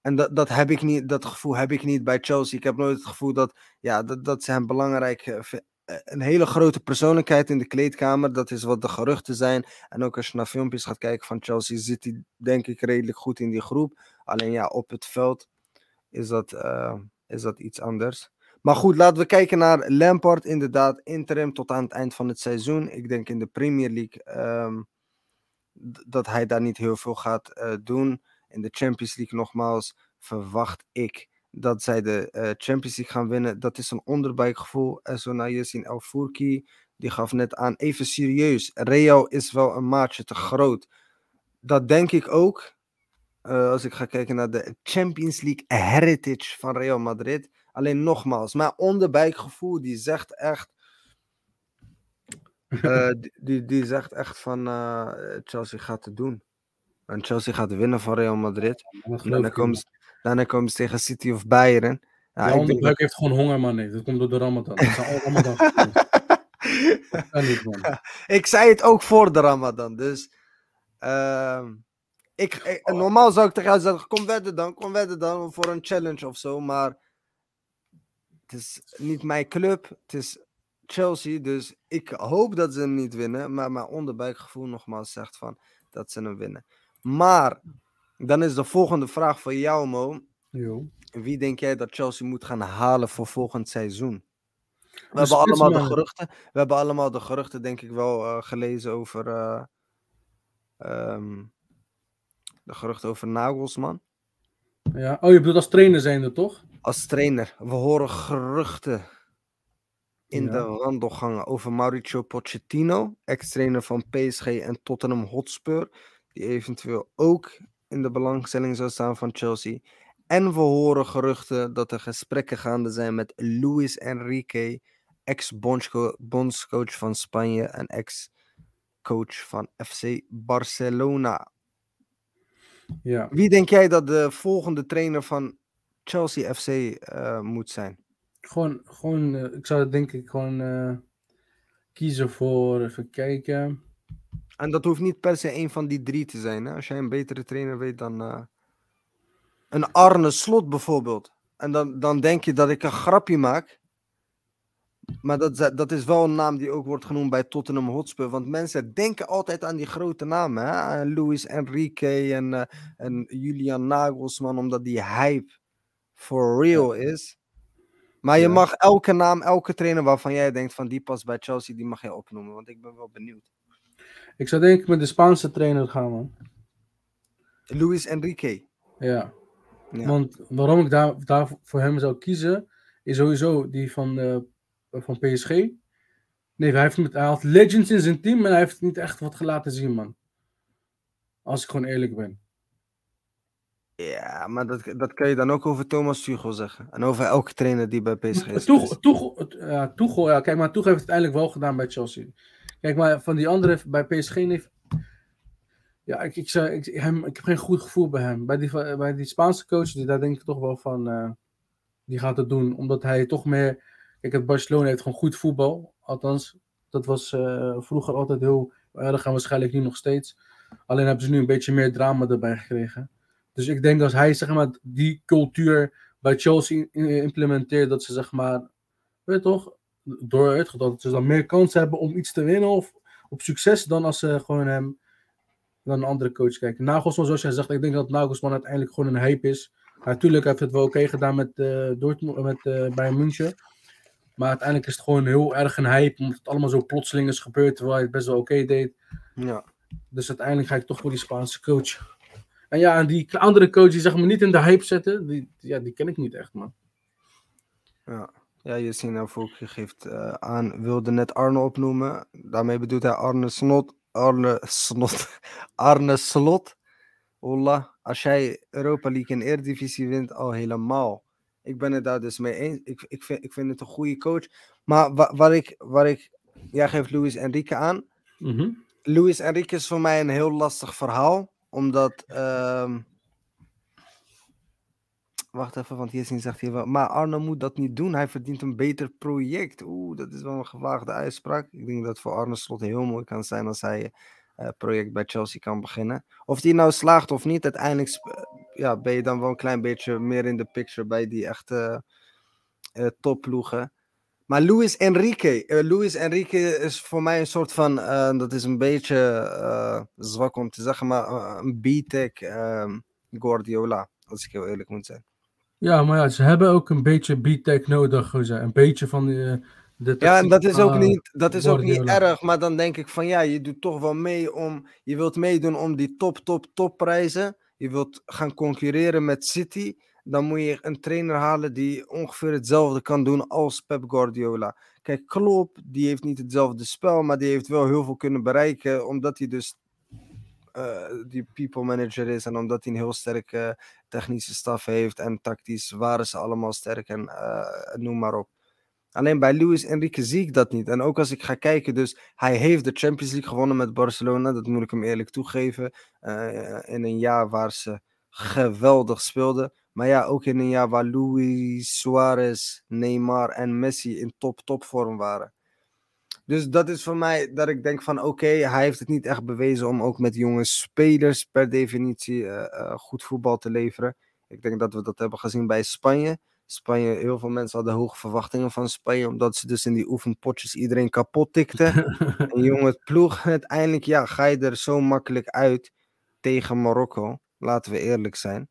En dat, dat, heb ik niet, dat gevoel heb ik niet bij Chelsea. Ik heb nooit het gevoel dat, ja, dat, dat ze hem belangrijk eh, eh, Een hele grote persoonlijkheid in de kleedkamer. Dat is wat de geruchten zijn. En ook als je naar filmpjes gaat kijken van Chelsea, zit hij denk ik redelijk goed in die groep. Alleen ja, op het veld is dat, eh, is dat iets anders. Maar goed, laten we kijken naar Lampard. Inderdaad, interim tot aan het eind van het seizoen. Ik denk in de Premier League ehm, dat hij daar niet heel veel gaat eh, doen. In de Champions League nogmaals verwacht ik dat zij de eh, Champions League gaan winnen. Dat is een onderbuikgevoel. En zo naar El Fourki, die gaf net aan, even serieus. Real is wel een maatje te groot. Dat denk ik ook. eh, als ik ga kijken naar de Champions League heritage van Real Madrid. Alleen nogmaals, mijn onderbuikgevoel die zegt echt. eh, <laughs> die, die, zegt echt van eh, Chelsea gaat het doen. En Chelsea gaat winnen van Real Madrid. Daarna komen, ze, daarna komen ze tegen City of Bayern. Ja, de denk buik heeft gewoon honger, man. Nee. Dat komt door de Ramadan. Dat zijn al Ramadan. <laughs> geweest. dat- kan niet, man. <laughs> ik zei het ook voor de Ramadan. Dus ehm, ik, ik- Oh. normaal zou ik tegen jou zeggen: kom wedden dan, kom wedden dan voor een challenge of zo. Maar is niet mijn club, het is Chelsea. Dus ik hoop dat ze hem niet winnen. Maar mijn onderbuikgevoel nogmaals zegt van dat ze hem winnen. Maar dan is de volgende vraag voor jou, Mo. Jo. Wie denk jij dat Chelsea moet gaan halen voor volgend seizoen? We Een hebben allemaal de geruchten. We hebben allemaal de geruchten, denk ik wel, eh, gelezen over. eh, ehm, de geruchten over Nagelsman. Ja. Oh, je bedoelt als trainer zijnde, toch? Als trainer. We horen geruchten in Ja. de wandelgangen over Mauricio Pochettino, ex-trainer van PSG en Tottenham Hotspur, die eventueel ook in de belangstelling zou staan van Chelsea. En we horen geruchten dat er gesprekken gaande zijn met Luis Enrique, ex-bondscoach van Spanje en ex-coach van FC Barcelona. Ja. Wie denk jij dat de volgende trainer van Chelsea FC eh, moet zijn? Gewoon, gewoon eh, ik zou denk ik gewoon eh, kiezen voor, even kijken. En dat hoeft niet per se een van die drie te zijn. Hè? Als jij een betere trainer weet dan een Arne Slot bijvoorbeeld. En dan, dan denk je dat ik een grapje maak. Maar dat, is- dat is wel een naam die ook wordt genoemd bij Tottenham Hotspur. Want mensen denken altijd aan die grote namen. Hè? Luis Enrique en, en Julian Nagelsman. Omdat die hype for real is. Maar je mag elke naam, elke trainer waarvan jij denkt van die past bij Chelsea, die mag je opnoemen. Want ik ben wel benieuwd. Ik zou denk ik met de Spaanse trainer gaan, man. Luis Enrique. Ja. Ja. Want waarom ik daar, daar voor hem zou kiezen, is sowieso die van, eh, van PSG. Nee, hij, heeft met, hij had legends in zijn team, maar hij heeft niet echt wat laten zien, man. Als ik gewoon eerlijk ben. Ja, maar dat, dat kan je dan ook over Thomas Tuchel zeggen. En over elke trainer die bij PSG is. Tuchel, ja, Tuchel, ja, kijk maar, Tuchel heeft het uiteindelijk wel gedaan bij Chelsea. Kijk maar, van die andere bij PSG heeft... Ja, ik, ik, zou- ik, hem, ik heb geen goed gevoel bij hem. Bij die, bij die Spaanse coach, die, daar denk ik toch wel van... eh, die gaat het doen, omdat hij toch meer... Kijk, het Barcelona heeft gewoon goed voetbal. Althans, dat was eh, vroeger altijd heel erg en waarschijnlijk nu nog steeds. Alleen hebben ze nu een beetje meer drama erbij gekregen. Dus ik denk als hij zeg maar, die cultuur bij Chelsea implementeert, dat ze zeg maar weet je toch, door het, dat ze dan meer kans hebben om iets te winnen of op succes dan als ze gewoon hem dan een andere coach kijken. Nagelsman, zoals jij zegt, ik denk dat Nagelsman uiteindelijk gewoon een hype is. Natuurlijk heeft het wel oké gedaan met, uh, Dortmund, met uh, Bayern München. Maar uiteindelijk is het gewoon heel erg een hype, omdat het allemaal zo plotseling is gebeurd, terwijl hij het best wel oké deed. Ja. Dus uiteindelijk ga ik toch voor die Spaanse coach. En ja, en die andere coach die zeg maar niet in de hype zetten, die, ja, die ken ik niet echt, man. Ja. Ja, je ziet nou voor je geeft uh, aan, wilde net Arne opnoemen. Daarmee bedoelt hij Arne Snot. Arne Snot. <laughs> Arne Slot. Ola, als jij Europa League en Eredivisie wint, al helemaal. Ik ben het daar dus mee eens. Ik, ik, vind, ik vind het een goede coach. Maar wa, waar, ik, waar ik. Jij geeft Luis Enrique aan. Mm -hmm. Luis Enrique is voor mij een heel lastig verhaal. Omdat. Uh, wacht even, want hier zegt hij wel. Maar Arno moet dat niet doen. Hij verdient een beter project. Oeh, dat is wel een gewaagde uitspraak. Ik denk dat voor Arne Slot heel mooi kan zijn als hij uh, project bij Chelsea kan beginnen. Of die nou slaagt of niet, uiteindelijk ja, ben je dan wel een klein beetje meer in de picture bij die echte uh, topploegen. Maar Luis Enrique, uh, Luis Enrique is voor mij een soort van, uh, dat is een beetje zwak om te zeggen, maar een B-tech Guardiola, als ik heel eerlijk moet zijn. Ja, maar ja, ze hebben ook een beetje B-tech nodig, een beetje van de ja, en dat is ook niet, dat is ook niet erg, maar dan denk ik van ja, je doet toch wel mee om, je wilt meedoen om die top, top, top prijzen. Je wilt gaan concurreren met City, dan moet je een trainer halen die ongeveer hetzelfde kan doen als Pep Guardiola. Kijk, Klopp, die heeft niet hetzelfde spel, maar die heeft wel heel veel kunnen bereiken, omdat hij dus uh, die people manager is en omdat hij een heel sterke technische staf heeft en tactisch waren ze allemaal sterk en uh, noem maar op. Alleen bij Luis Enrique zie ik dat niet. En ook als ik ga kijken, dus hij heeft de Champions League gewonnen met Barcelona. Dat moet ik hem eerlijk toegeven. Uh, in een jaar waar ze geweldig speelden. Maar ja, ook in een jaar waar Luis Suarez, Neymar en Messi in top, top vorm waren. Dus dat is voor mij dat ik denk van oké, okay, hij heeft het niet echt bewezen om ook met jonge spelers per definitie uh, uh, goed voetbal te leveren. Ik denk dat we dat hebben gezien bij Spanje. Spanje, heel veel mensen hadden hoge verwachtingen van Spanje, omdat ze dus in die oefenpotjes iedereen kapot tikten. <laughs> en jongen, ploeg, uiteindelijk ja, ga je er zo makkelijk uit tegen Marokko. Laten we eerlijk zijn.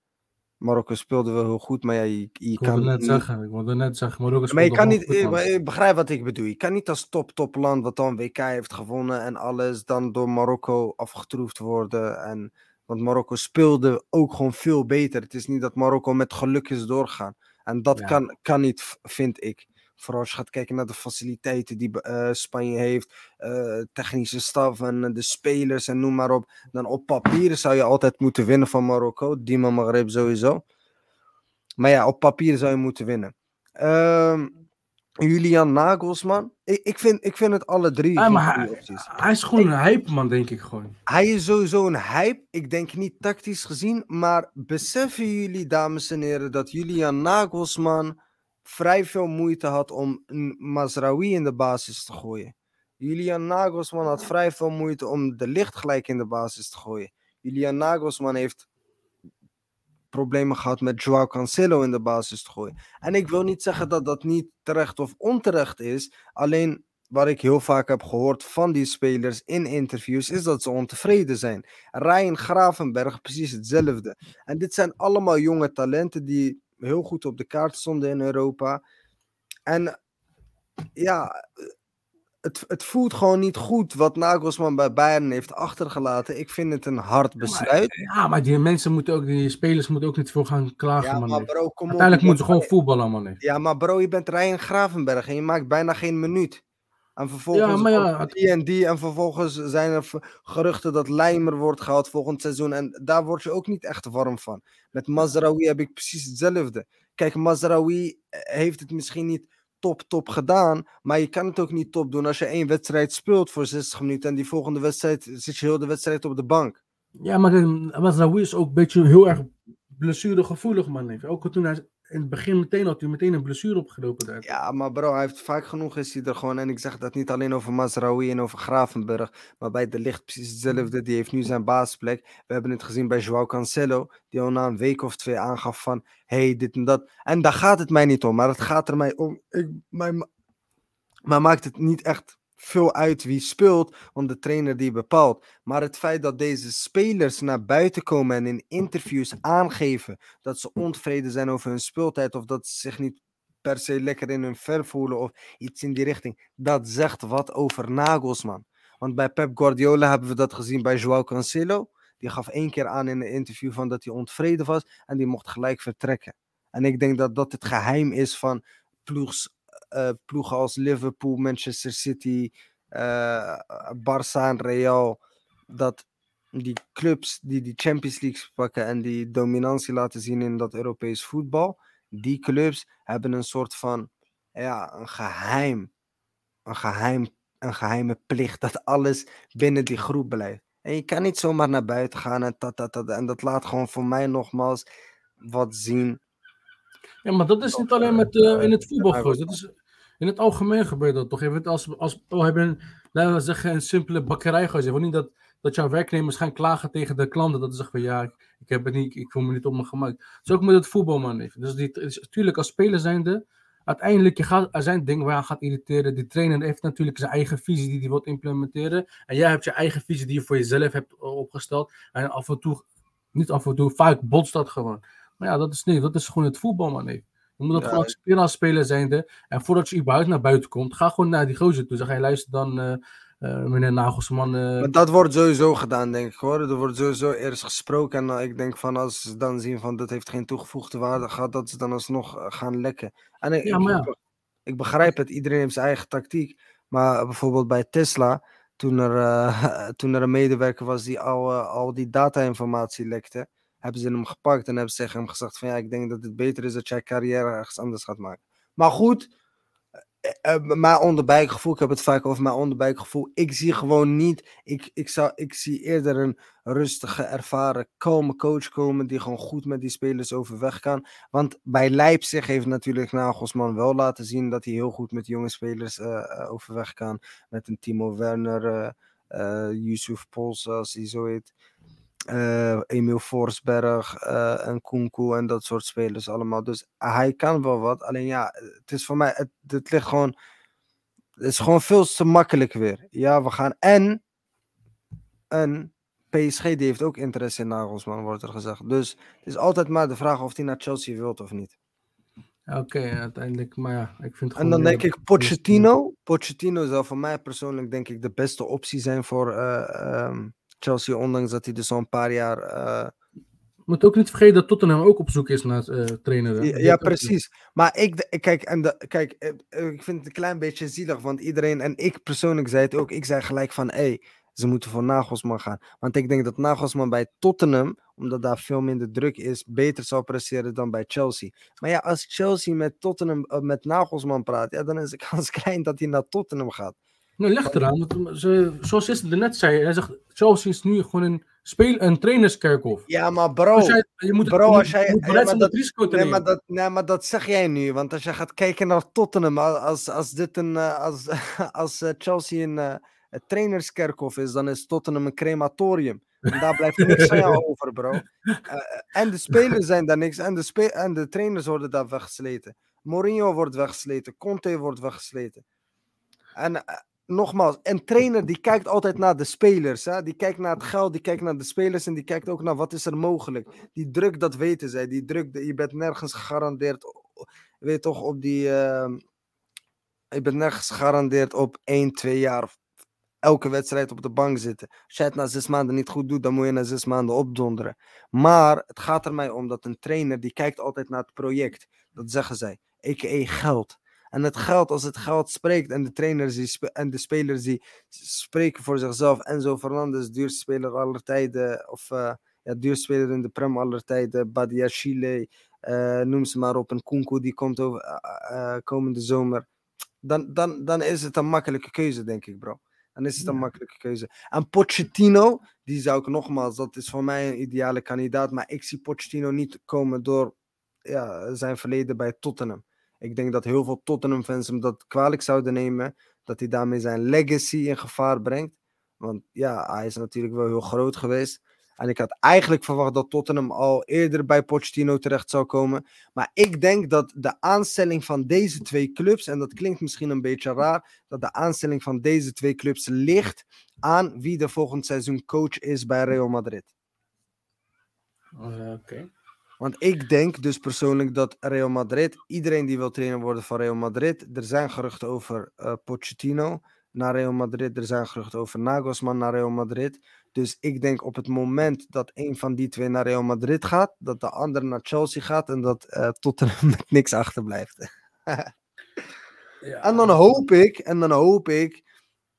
Marokko speelde wel heel goed, maar ja, je, je ik kan net niet... zeggen, ik wilde net zeggen, Marokko Maar je kan niet, ik begrijp wat ik bedoel. Je kan niet als top, top land, wat dan WK heeft gewonnen en alles, dan door Marokko afgetroefd worden. En, want Marokko speelde ook gewoon veel beter. Het is niet dat Marokko met geluk is doorgaan. En dat ja. kan, kan niet, vind ik. Vooral als je gaat kijken naar de faciliteiten die uh, Spanje heeft, uh, technische staf en de spelers en noem maar op. Dan op papier zou je altijd moeten winnen van Marokko. Dima Maghreb sowieso. Maar ja, op papier zou je moeten winnen. Uh, Julian Nagelsman. Ik, ik, vind, ik vind het alle drie. Ja, maar hij, hij, is gewoon een hype man, denk ik gewoon. Hij is sowieso een hype. Ik denk niet tactisch gezien. Maar beseffen jullie, dames en heren, dat Julian Nagelsman vrij veel moeite had om Mazraoui in de basis te gooien. Julian Nagelsman had vrij veel moeite om de licht gelijk in de basis te gooien. Julian Nagelsman heeft problemen gehad met Joao Cancelo in de basis te gooien. En ik wil niet zeggen dat dat niet terecht of onterecht is. Alleen wat ik heel vaak heb gehoord van die spelers in interviews is dat ze ontevreden zijn. Ryan Gravenberg precies hetzelfde. En dit zijn allemaal jonge talenten die heel goed op de kaart stonden in Europa. En ja, het, het voelt gewoon niet goed wat Nagelsman bij Bayern heeft achtergelaten. Ik vind het een hard besluit. Ja, maar, ja, maar die mensen moeten ook, die spelers moeten ook niet voor gaan klagen. Ja, man, bro, kom Uiteindelijk op, moeten ze gewoon voetballen, man. Ja, maar bro, je bent Ryan Gravenberg en je maakt bijna geen minuut. En vervolgens ja, maar ja, die en die. En vervolgens zijn er geruchten dat Leimer wordt gehaald volgend seizoen. En daar word je ook niet echt warm van. Met Mazraoui heb ik precies hetzelfde. Kijk, Mazraoui heeft het misschien niet top, top gedaan. Maar je kan het ook niet top doen als je één wedstrijd speelt voor 60 minuten. En die volgende wedstrijd zit je heel de wedstrijd op de bank. Ja, maar Mazraoui is ook een beetje heel erg blessuregevoelig, man. Ook toen hij in het begin meteen had hij meteen een blessure opgelopen daar. Ja, maar bro, hij heeft vaak genoeg is hij er gewoon. En ik zeg dat niet alleen over Mazraoui en over Gravenberg. Maar bij de licht precies hetzelfde. Die heeft nu zijn basisplek. We hebben het gezien bij Joao Cancelo. Die al na een week of twee aangaf van... hey, dit en dat. En daar gaat het mij niet om. Maar het gaat er mij om... Ik, mijn, Maar maakt het niet echt veel uit wie speelt, want de trainer die bepaalt. Maar het feit dat deze spelers naar buiten komen en in interviews aangeven dat ze ontevreden zijn over hun speeltijd of dat ze zich niet per se lekker in hun vel voelen of iets in die richting, dat zegt wat over Nagelsman. Want bij Pep Guardiola hebben we dat gezien bij Joao Cancelo. Die gaf één keer aan in een interview van dat hij ontevreden was en die mocht gelijk vertrekken. En ik denk dat dat het geheim is van ploegs, uh, ploegen als Liverpool, Manchester City, uh, Barça en Real. Dat die clubs die die Champions League pakken en die dominantie laten zien in dat Europees voetbal. Die clubs hebben een soort van ja, een geheim, een geheim, een geheime plicht dat alles binnen die groep blijft. En je kan niet zomaar naar buiten gaan en dat, dat, dat. En dat laat gewoon voor mij nogmaals wat zien. Ja, maar dat is niet alleen met, uh, in het voetbal. Dat is, in het algemeen gebeurt dat toch even. Als, als we hebben, laten we zeggen, een simpele bakkerij gezet. Niet dat, dat jouw werknemers gaan klagen tegen de klanten. Dat ze zeggen van ja, ik, heb het niet, ik voel me niet op me gemaakt. Zo ook met het voetbal, man. Dus die, natuurlijk, als speler zijnde, uiteindelijk je gaat, er zijn dingen waar je gaat irriteren. Die trainer heeft natuurlijk zijn eigen visie die hij wil implementeren. En jij hebt je eigen visie die je voor jezelf hebt opgesteld. En af en toe, niet af en toe, vaak botst dat gewoon. Maar ja, dat is niet, dat is gewoon het voetbal, man. Even. Je moet dat gewoon accepteren als speler zijnde. En voordat je überhaupt naar buiten komt, ga gewoon naar die gozer toe. Zeg, hij luister dan, uh, uh, meneer Nagelsman. Uh... Maar dat wordt sowieso gedaan, denk ik hoor. Er wordt sowieso eerst gesproken. En ik denk van als ze dan zien van dat heeft geen toegevoegde waarde, gaat dat ze dan alsnog gaan lekken. En ik, ja, maar ja. ik, begrijp het, iedereen heeft zijn eigen tactiek. Maar bijvoorbeeld bij Tesla, toen er, <laughs> toen er een medewerker was die al, al die data-informatie lekte hebben ze hem gepakt en hebben ze tegen hem gezegd van ja, ik denk dat het beter is dat jij carrière ergens anders gaat maken. Maar goed, uh, mijn onderbuikgevoel, ik heb het vaak over mijn onderbuikgevoel. Ik zie gewoon niet, ik, ik, zou, ik zie eerder een rustige, ervaren, kalme coach komen die gewoon goed met die spelers overweg kan. Want bij Leipzig heeft natuurlijk Nagelsman wel laten zien dat hij heel goed met jonge spelers uh, overweg kan. Met een Timo Werner, Yusuf Pols, als hij zo heet uh, Emil Forsberg uh, en Kunku en dat soort spelers allemaal. Dus hij kan wel wat. Alleen ja, het is voor mij, het, het ligt gewoon, het is gewoon veel te makkelijk weer. Ja, we gaan en, en PSG die heeft ook interesse in Nagelsman, wordt er gezegd. Dus het is altijd maar de vraag of hij naar Chelsea wilt of niet. Oké, okay, uiteindelijk, maar ja, ik vind En dan denk ik Pochettino. Pochettino zou voor mij persoonlijk denk ik de beste optie zijn voor uh, um, Chelsea, ondanks dat hij dus al een paar jaar. Uh... Moet ook niet vergeten dat Tottenham ook op zoek is naar uh, trainer. Ja, ja precies. Maar ik, kijk, en de, kijk, eh, ik vind het een klein beetje zielig, want iedereen, en ik persoonlijk zei het ook, ik zei gelijk van, hé, hey, ze moeten voor Nagelsman gaan. Want ik denk dat Nagelsman bij Tottenham, omdat daar veel minder druk is, beter zal presteren dan bij Chelsea. Maar ja, als Chelsea met Tottenham, met Nagelsman praat, ja, dan is de <laughs> kans klein dat hij naar Tottenham gaat. Nou, ligt eraan. Ze, zoals net zei, hij zegt, Chelsea is nu gewoon een, speel, een trainerskerkhof. Ja, maar bro, als jij, je moet, bro, als jij, ja, maar dat, risico te nee, maar dat, nee, maar dat zeg jij nu. Want als je gaat kijken naar Tottenham, als, als, dit een, eh, als, <laughs> als eh, Chelsea een, een trainerskerkhof is, dan is Tottenham een crematorium. En daar blijft niks aan jou <laughs> over, bro. Uh, en de spelers zijn daar niks. En de, spe en de trainers worden daar weggesleten. Mourinho wordt weggesleten. Conte wordt weggesleten. En nogmaals, een trainer die kijkt altijd naar de spelers. Hè? Die kijkt naar het geld, die kijkt naar de spelers en die kijkt ook naar wat is er mogelijk. Die druk, dat weten zij. Die druk, je bent nergens gegarandeerd, weet toch, op die... Uh, je bent nergens gegarandeerd op 1, 2 jaar elke wedstrijd op de bank zitten. Als jij het na zes maanden niet goed doet, dan moet je na zes maanden opdonderen. Maar het gaat er mij om dat een trainer, die kijkt altijd naar het project. Dat zeggen zij, a.k.a. geld. En het geld, als het geld spreekt en de trainers die en de spelers die spreken voor zichzelf. Enzo Fernandez, duurste speler aller tijden. Of uh, ja, duurste speler in de Prem aller tijden. Badia Chile, uh, noem ze maar op. En Kunku die komt over, uh, komende zomer. Dan, dan, dan is het een makkelijke keuze, denk ik, bro. Dan is het een makkelijke keuze. En Pochettino, die zou ik nogmaals, dat is voor mij een ideale kandidaat. Maar ik zie Pochettino niet komen door ja, zijn verleden bij Tottenham. Ik denk dat heel veel Tottenham-fans hem dat kwalijk zouden nemen. Dat hij daarmee zijn legacy in gevaar brengt. Want ja, hij is natuurlijk wel heel groot geweest. En ik had eigenlijk verwacht dat Tottenham al eerder bij Pochettino terecht zou komen. Maar ik denk dat de aanstelling van deze twee clubs, en dat klinkt misschien een beetje raar, dat de aanstelling van deze twee clubs ligt aan wie de volgend seizoen coach is bij Real Madrid. Uh, Oké. Want ik denk dus persoonlijk dat Real Madrid, iedereen die wil trainer worden van Real Madrid, er zijn geruchten over uh, Pochettino naar Real Madrid, er zijn geruchten over Nagelsman naar Real Madrid. Dus ik denk op het moment dat een van die twee naar Real Madrid gaat, dat de andere naar Chelsea gaat en dat uh, Tottenham <laughs> met niks achterblijft. <laughs> ja. En dan hoop ik, en dan hoop ik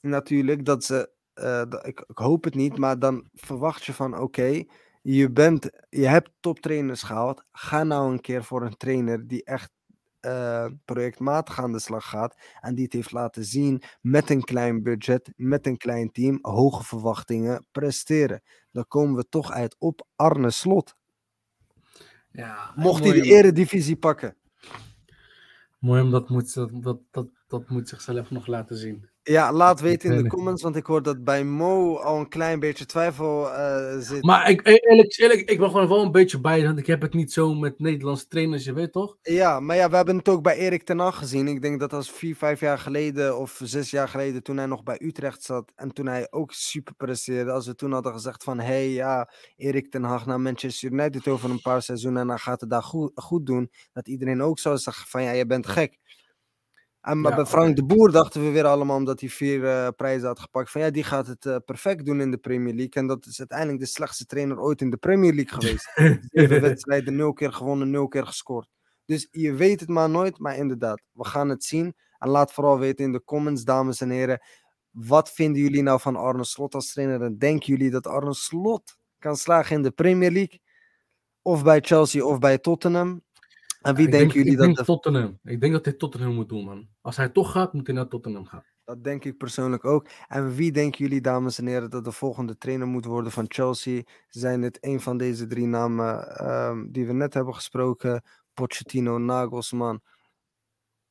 natuurlijk dat ze, uh, ik, ik, hoop het niet, maar dan verwacht je van oké, okay, je, bent, je hebt toptrainers gehaald. Ga nou een keer voor een trainer die echt uh, projectmatig aan de slag gaat. En die het heeft laten zien met een klein budget, met een klein team, hoge verwachtingen presteren. Dan komen we toch uit op Arne Slot. Ja, Mocht hij de eredivisie pakken. Mooi, omdat dat moet, dat, dat, dat, dat moet zichzelf nog laten zien. Ja, laat weten in de comments, want ik hoor dat bij Mo al een klein beetje twijfel uh, zit. Maar ik, eerlijk, eerlijk, ik ben gewoon wel een beetje bij, want ik heb het niet zo met Nederlandse trainers, je weet toch? Ja, maar ja, we hebben het ook bij Erik ten Hag gezien. Ik denk dat als vier, vijf jaar geleden of zes jaar geleden, toen hij nog bij Utrecht zat en toen hij ook super presteerde, als we toen hadden gezegd van, hé hey, ja, Erik ten Hag naar Manchester United over een paar seizoenen en dan gaat het daar goed, goed doen, dat iedereen ook zou zeggen van, ja, je bent gek. En maar ja, bij Frank de Boer dachten we weer allemaal, omdat hij vier uh, prijzen had gepakt, van ja, die gaat het uh, perfect doen in de Premier League. En dat is uiteindelijk de slechtste trainer ooit in de Premier League <laughs> geweest. Zeven wedstrijden, nul keer gewonnen, nul keer gescoord. Dus je weet het maar nooit, maar inderdaad, we gaan het zien. En laat vooral weten in de comments, dames en heren, wat vinden jullie nou van Arne Slot als trainer? En denken jullie dat Arne Slot kan slagen in de Premier League? Of bij Chelsea of bij Tottenham? En wie ik denken denk, jullie ik dat... Denk de- Tottenham. Ik denk dat hij Tottenham moet doen, man. Als hij toch gaat, moet hij naar Tottenham gaan. Dat denk ik persoonlijk ook. En wie denken jullie, dames en heren, dat de volgende trainer moet worden van Chelsea? Zijn het een van deze drie namen ehm, die we net hebben gesproken? Pochettino, Nagelsman.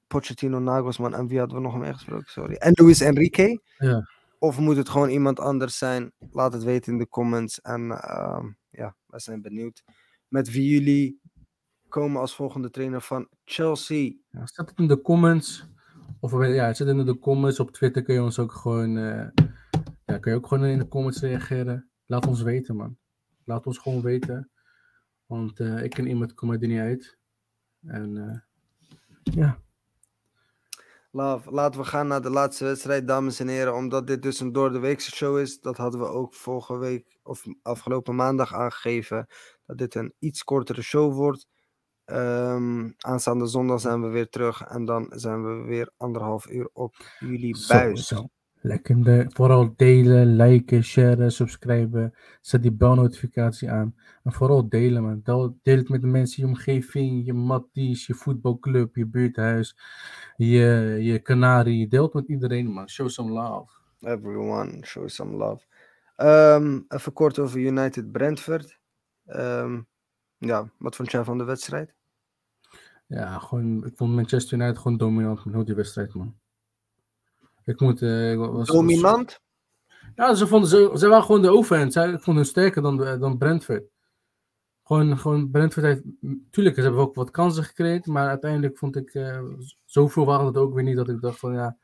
Pochettino, Nagelsman en wie hadden we nog meer gesproken? Sorry. En Luis Enrique? Ja. Of moet het gewoon iemand anders zijn? Laat het weten in de comments. En ehm, ja, we zijn benieuwd met wie jullie komen als volgende trainer van Chelsea. Ja, zet het in de comments. Of ja, zet het in de comments. Op Twitter kun je ons ook gewoon. eh, ja, kun je ook gewoon in de comments reageren. Laat ons weten, man. Laat ons gewoon weten. Want eh, ik ken iemand, kom er niet uit. En eh, ja. Love, laten we gaan naar de laatste wedstrijd, dames en heren. Omdat dit dus een door de weekse show is. Dat hadden we ook vorige week of afgelopen maandag aangegeven. Dat dit een iets kortere show wordt. Ehm, aanstaande zondag zijn we weer terug. En dan zijn we weer anderhalf uur op jullie buis. zo. Lekker de, vooral delen, liken, sharen, subscriben. Zet die belnotificatie aan. En vooral delen, man. Deel, deel het met de mensen in je omgeving, je matties, je voetbalclub, je buurthuis, je, je kanarie. Deel het met iedereen, man. Show some love. Everyone, show some love. Ehm, even kort over United Brentford. Ehm, ja, wat vond jij van de wedstrijd? Ja, gewoon, ik vond Manchester United gewoon dominant met heel die wedstrijd, man. Ik moet... eh, ik was, Dominant? Ja, ze, vonden, ze, ze waren gewoon de overhand. Zij, ik vond hun sterker dan, dan Brentford. Gewoon, gewoon Brentford heeft... Tuurlijk, ze hebben ook wat kansen gecreëerd. Maar uiteindelijk vond ik... eh, zoveel waren het ook weer niet dat ik dacht van ja...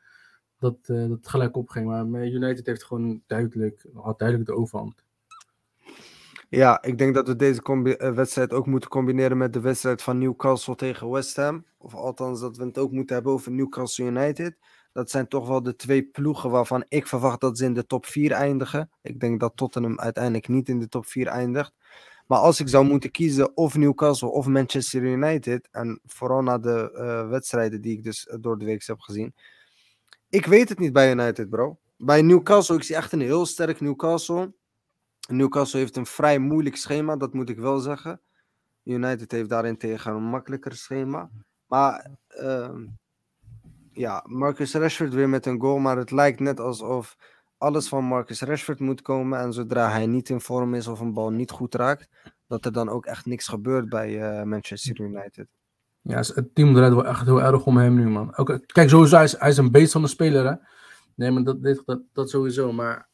Dat, eh, dat het gelijk opging. Maar United heeft gewoon duidelijk... Had duidelijk de overhand. Ja, ik denk dat we deze eh, wedstrijd ook moeten combineren met de wedstrijd van Newcastle tegen West Ham. Of althans, dat we het ook moeten hebben over Newcastle United. Dat zijn toch wel de twee ploegen waarvan ik verwacht dat ze in de top 4 eindigen. Ik denk dat Tottenham uiteindelijk niet in de top 4 eindigt. Maar als ik zou moeten kiezen of Newcastle of Manchester United. En vooral na de eh, wedstrijden die ik dus eh, door de week heb gezien. Ik weet het niet bij United, bro. Bij Newcastle, ik zie echt een heel sterk Newcastle. Newcastle heeft een vrij moeilijk schema, dat moet ik wel zeggen. United heeft daarin tegen een makkelijker schema. Maar ehm, ja, Marcus Rashford weer met een goal. Maar het lijkt net alsof alles van Marcus Rashford moet komen. En zodra hij niet in vorm is of een bal niet goed raakt, dat er dan ook echt niks gebeurt bij eh, Manchester United. Ja, het team draait wel echt heel erg om hem nu, man. Kijk, sowieso, hij is, hij is een beest van de speler, hè. Nee, maar dat, dat, dat sowieso. Maar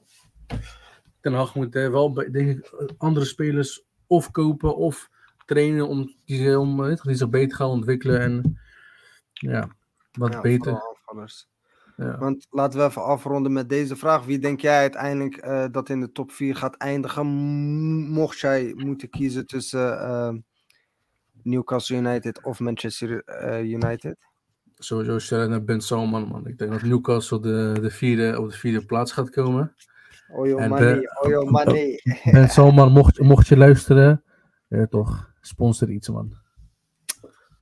Ten Hag moet eh, wel, denk ik, andere spelers of kopen of trainen om, die, om eh, die zich beter gaan ontwikkelen en ja, wat Ja, beter. Ja. Want laten we even afronden met deze vraag. Wie denk jij uiteindelijk eh, dat in de top 4 gaat eindigen? Mocht jij moeten kiezen tussen Newcastle United of Manchester United? Sowieso Sharon en Ben Salman, man. Ik denk dat Newcastle de, de vierde, op de vierde plaats gaat komen. Oyo En money, oyo money. <laughs> Ben Salman, mocht, mocht je luisteren, eh, toch, sponsor iets, man.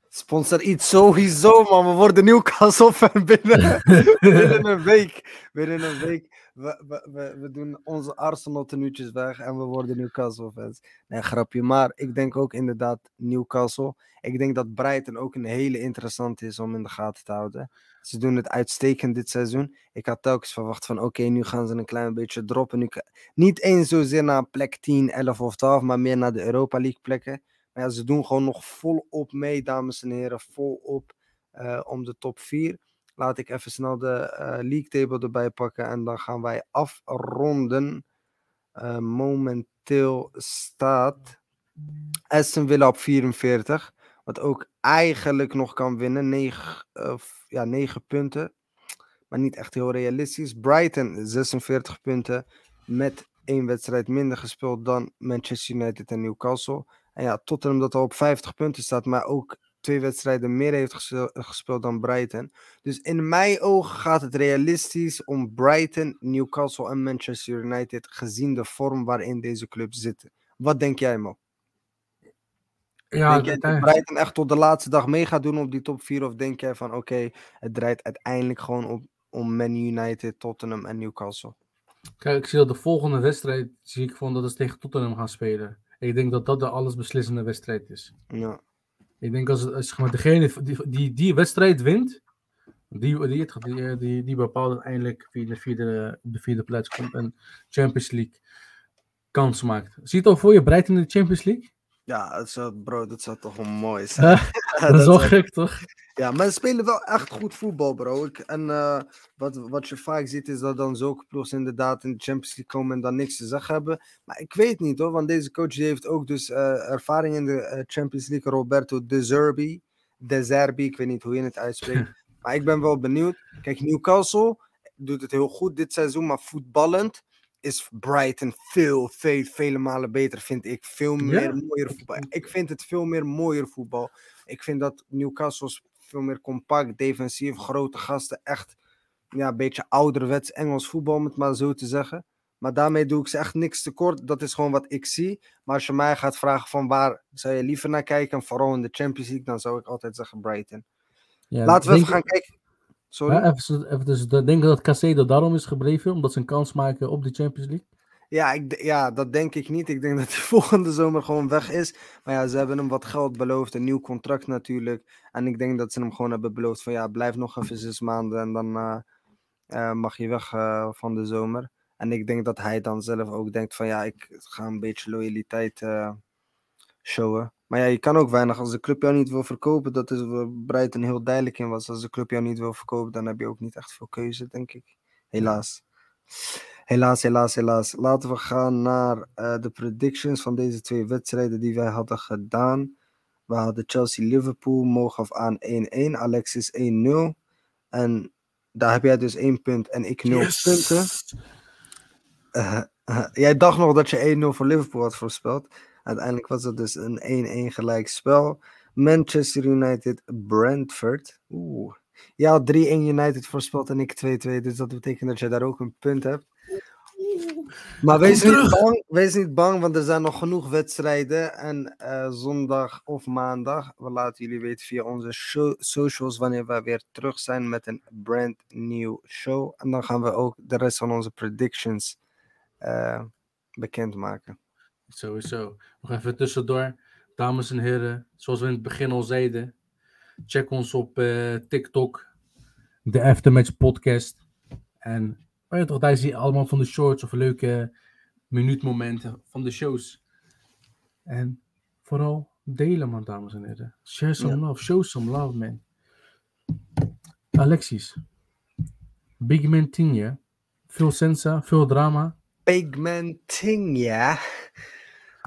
Sponsor iets sowieso, man. We worden Newcastle fan binnen, <laughs> binnen een week. Binnen een week. We, we, we, doen onze Arsenal tenuutjes weg en we worden Newcastle fans. Nee, grapje. Maar ik denk ook inderdaad Newcastle. Ik denk dat Brighton ook een hele interessante is om in de gaten te houden. Ze doen het uitstekend dit seizoen. Ik had telkens verwacht van oké, nu gaan ze een klein beetje droppen. Nu, niet eens zozeer naar plek 10, 11 of 12, maar meer naar de Europa League plekken. Maar ze doen gewoon nog volop mee, dames en heren. Volop eh, om de top 4. Laat ik even snel de eh, league table erbij pakken. En dan gaan wij afronden. Eh, momenteel staat Aston Villa op 44. Wat ook eigenlijk nog kan winnen. 9, ja, 9 punten. Maar niet echt heel realistisch. Brighton 46 punten. Met één wedstrijd minder gespeeld dan Manchester United en Newcastle. En ja, Tottenham dat al op 50 punten staat, maar ook twee wedstrijden meer heeft gespeeld dan Brighton. Dus in mijn ogen gaat het realistisch om Brighton, Newcastle en Manchester United gezien de vorm waarin deze clubs zitten. Wat denk jij, Mo? Ja, denk jij dat Brighton echt tot de laatste dag mee gaat doen op die top 4? Of denk jij van oké, het draait uiteindelijk gewoon op, om Man United, Tottenham en Newcastle? Kijk, ik zie dat de volgende wedstrijd, zie ik van dat ze tegen Tottenham gaan spelen. Ik denk dat dat de allesbeslissende wedstrijd is. Ja, Ik denk als, als maar, degene die, die die wedstrijd wint, die, die, die, die, die bepaalt uiteindelijk wie de vierde, de vierde plaats komt en Champions League kans maakt. Zie je het al voor je, Brighton in de Champions League? Ja zou, bro, dat zou toch wel mooi zijn. <laughs> <laughs> Dat is wel gek, toch? Ja, maar ze spelen wel echt goed voetbal, bro. Ik, en eh, wat, wat je vaak ziet, is dat dan zulke ploegen inderdaad in de Champions League komen en dan niks te zeggen hebben. Maar ik weet niet hoor, want deze coach die heeft ook dus eh, ervaring in de eh, Champions League. Roberto De Zerbi. De Zerbi, ik weet niet hoe je het uitspreekt. <laughs> maar ik ben wel benieuwd. Kijk, Newcastle doet het heel goed dit seizoen, maar voetballend is Brighton veel, veel, vele malen beter, vind ik. Veel meer mooier voetbal. Ik vind het veel meer mooier voetbal. Ik vind dat Newcastle is veel meer compact, defensief, grote gasten. Echt ja, een beetje ouderwets Engels voetbal, om het maar zo te zeggen. Maar daarmee doe ik ze echt niks tekort. Dat is gewoon wat ik zie. Maar als je mij gaat vragen van waar zou je liever naar kijken, en vooral in de Champions League, dan zou ik altijd zeggen Brighton. Ja, Laten we even gaan kijken. Sorry. Ja, even, even dus de- denken dat Casado daarom is gebleven, omdat ze een kans maken op de Champions League. Ja, ik, ja, dat denk ik niet. Ik denk <laughs> dat hij volgende zomer gewoon weg is. Maar ja, ze hebben hem wat geld beloofd, een nieuw contract natuurlijk. En ik denk dat ze hem gewoon hebben beloofd van ja, blijf nog even zes maanden en dan eh, eh, mag je weg eh, van de zomer. En ik denk dat hij dan zelf ook denkt van ja, ik ga een beetje loyaliteit showen. Maar ja, je kan ook weinig. Als de club jou niet wil verkopen, dat is waar Brighton heel duidelijk in was. Als de club jou niet wil verkopen, dan heb je ook niet echt veel keuze, denk ik. Helaas. Helaas, helaas, helaas. Laten we gaan naar eh, de predictions van deze twee wedstrijden die wij hadden gedaan. We hadden Chelsea-Liverpool, Mo gaf aan 1-1, Alexis 1-0. En daar heb jij dus 1 punt en ik 0 punten. Eh, eh, jij dacht nog dat je 1-0 voor Liverpool had voorspeld. Uiteindelijk was het dus een 1-1 gelijk spel. Manchester United, Brentford. Oeh. Had 3-1 United voorspeld en ik 2-2. Dus dat betekent dat jij daar ook een punt hebt. Maar wees niet, bang, wees niet bang, want er zijn nog genoeg wedstrijden. En eh, zondag of maandag, we laten jullie weten via onze show- socials wanneer we weer terug zijn met een brand new show. En dan gaan we ook de rest van onze predictions eh bekendmaken. Sowieso. Nog even tussendoor. Dames en heren, zoals we in het begin al zeiden, check ons op eh, TikTok, de Aftermatch Podcast. En oh ja, toch, daar zie je allemaal van de shorts of leuke minuutmomenten van de shows. En vooral delen, man, dames en heren. Share some Ja. love, show some love, man. Alexis, Big Man 10, ja? Veel sensa, veel drama. big man thing, ja.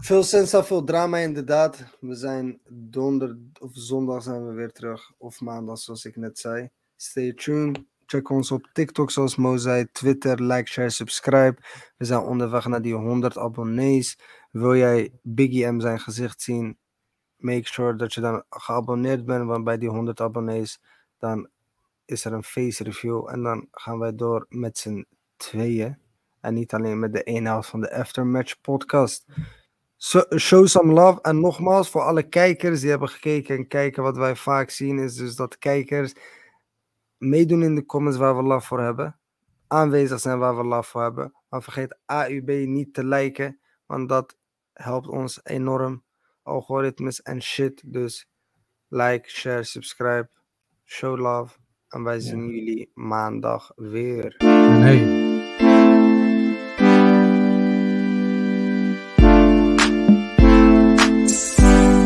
Veel sensa, veel drama inderdaad. We zijn donder of zondag zijn we weer terug. Of maandag, zoals ik net zei. Stay tuned. Check ons op TikTok, zoals Mo zei. Twitter, like, share, subscribe. We zijn onderweg naar die 100 abonnees. Wil jij Biggie M zijn gezicht zien? Make sure dat je dan geabonneerd bent. Want bij die 100 abonnees, dan is er een face review. En dan gaan wij door met z'n tweeën. En niet alleen met de ene helft van de Aftermatch podcast. So, show some love. En nogmaals, voor alle kijkers die hebben gekeken en kijken, wat wij vaak zien, is dus dat kijkers meedoen in de comments waar we love voor hebben. Aanwezig zijn waar we love voor hebben. Maar vergeet AUB niet te liken, want dat helpt ons enorm. Algoritmes en shit. Dus like, share, subscribe, show love. En wij zien jullie maandag weer.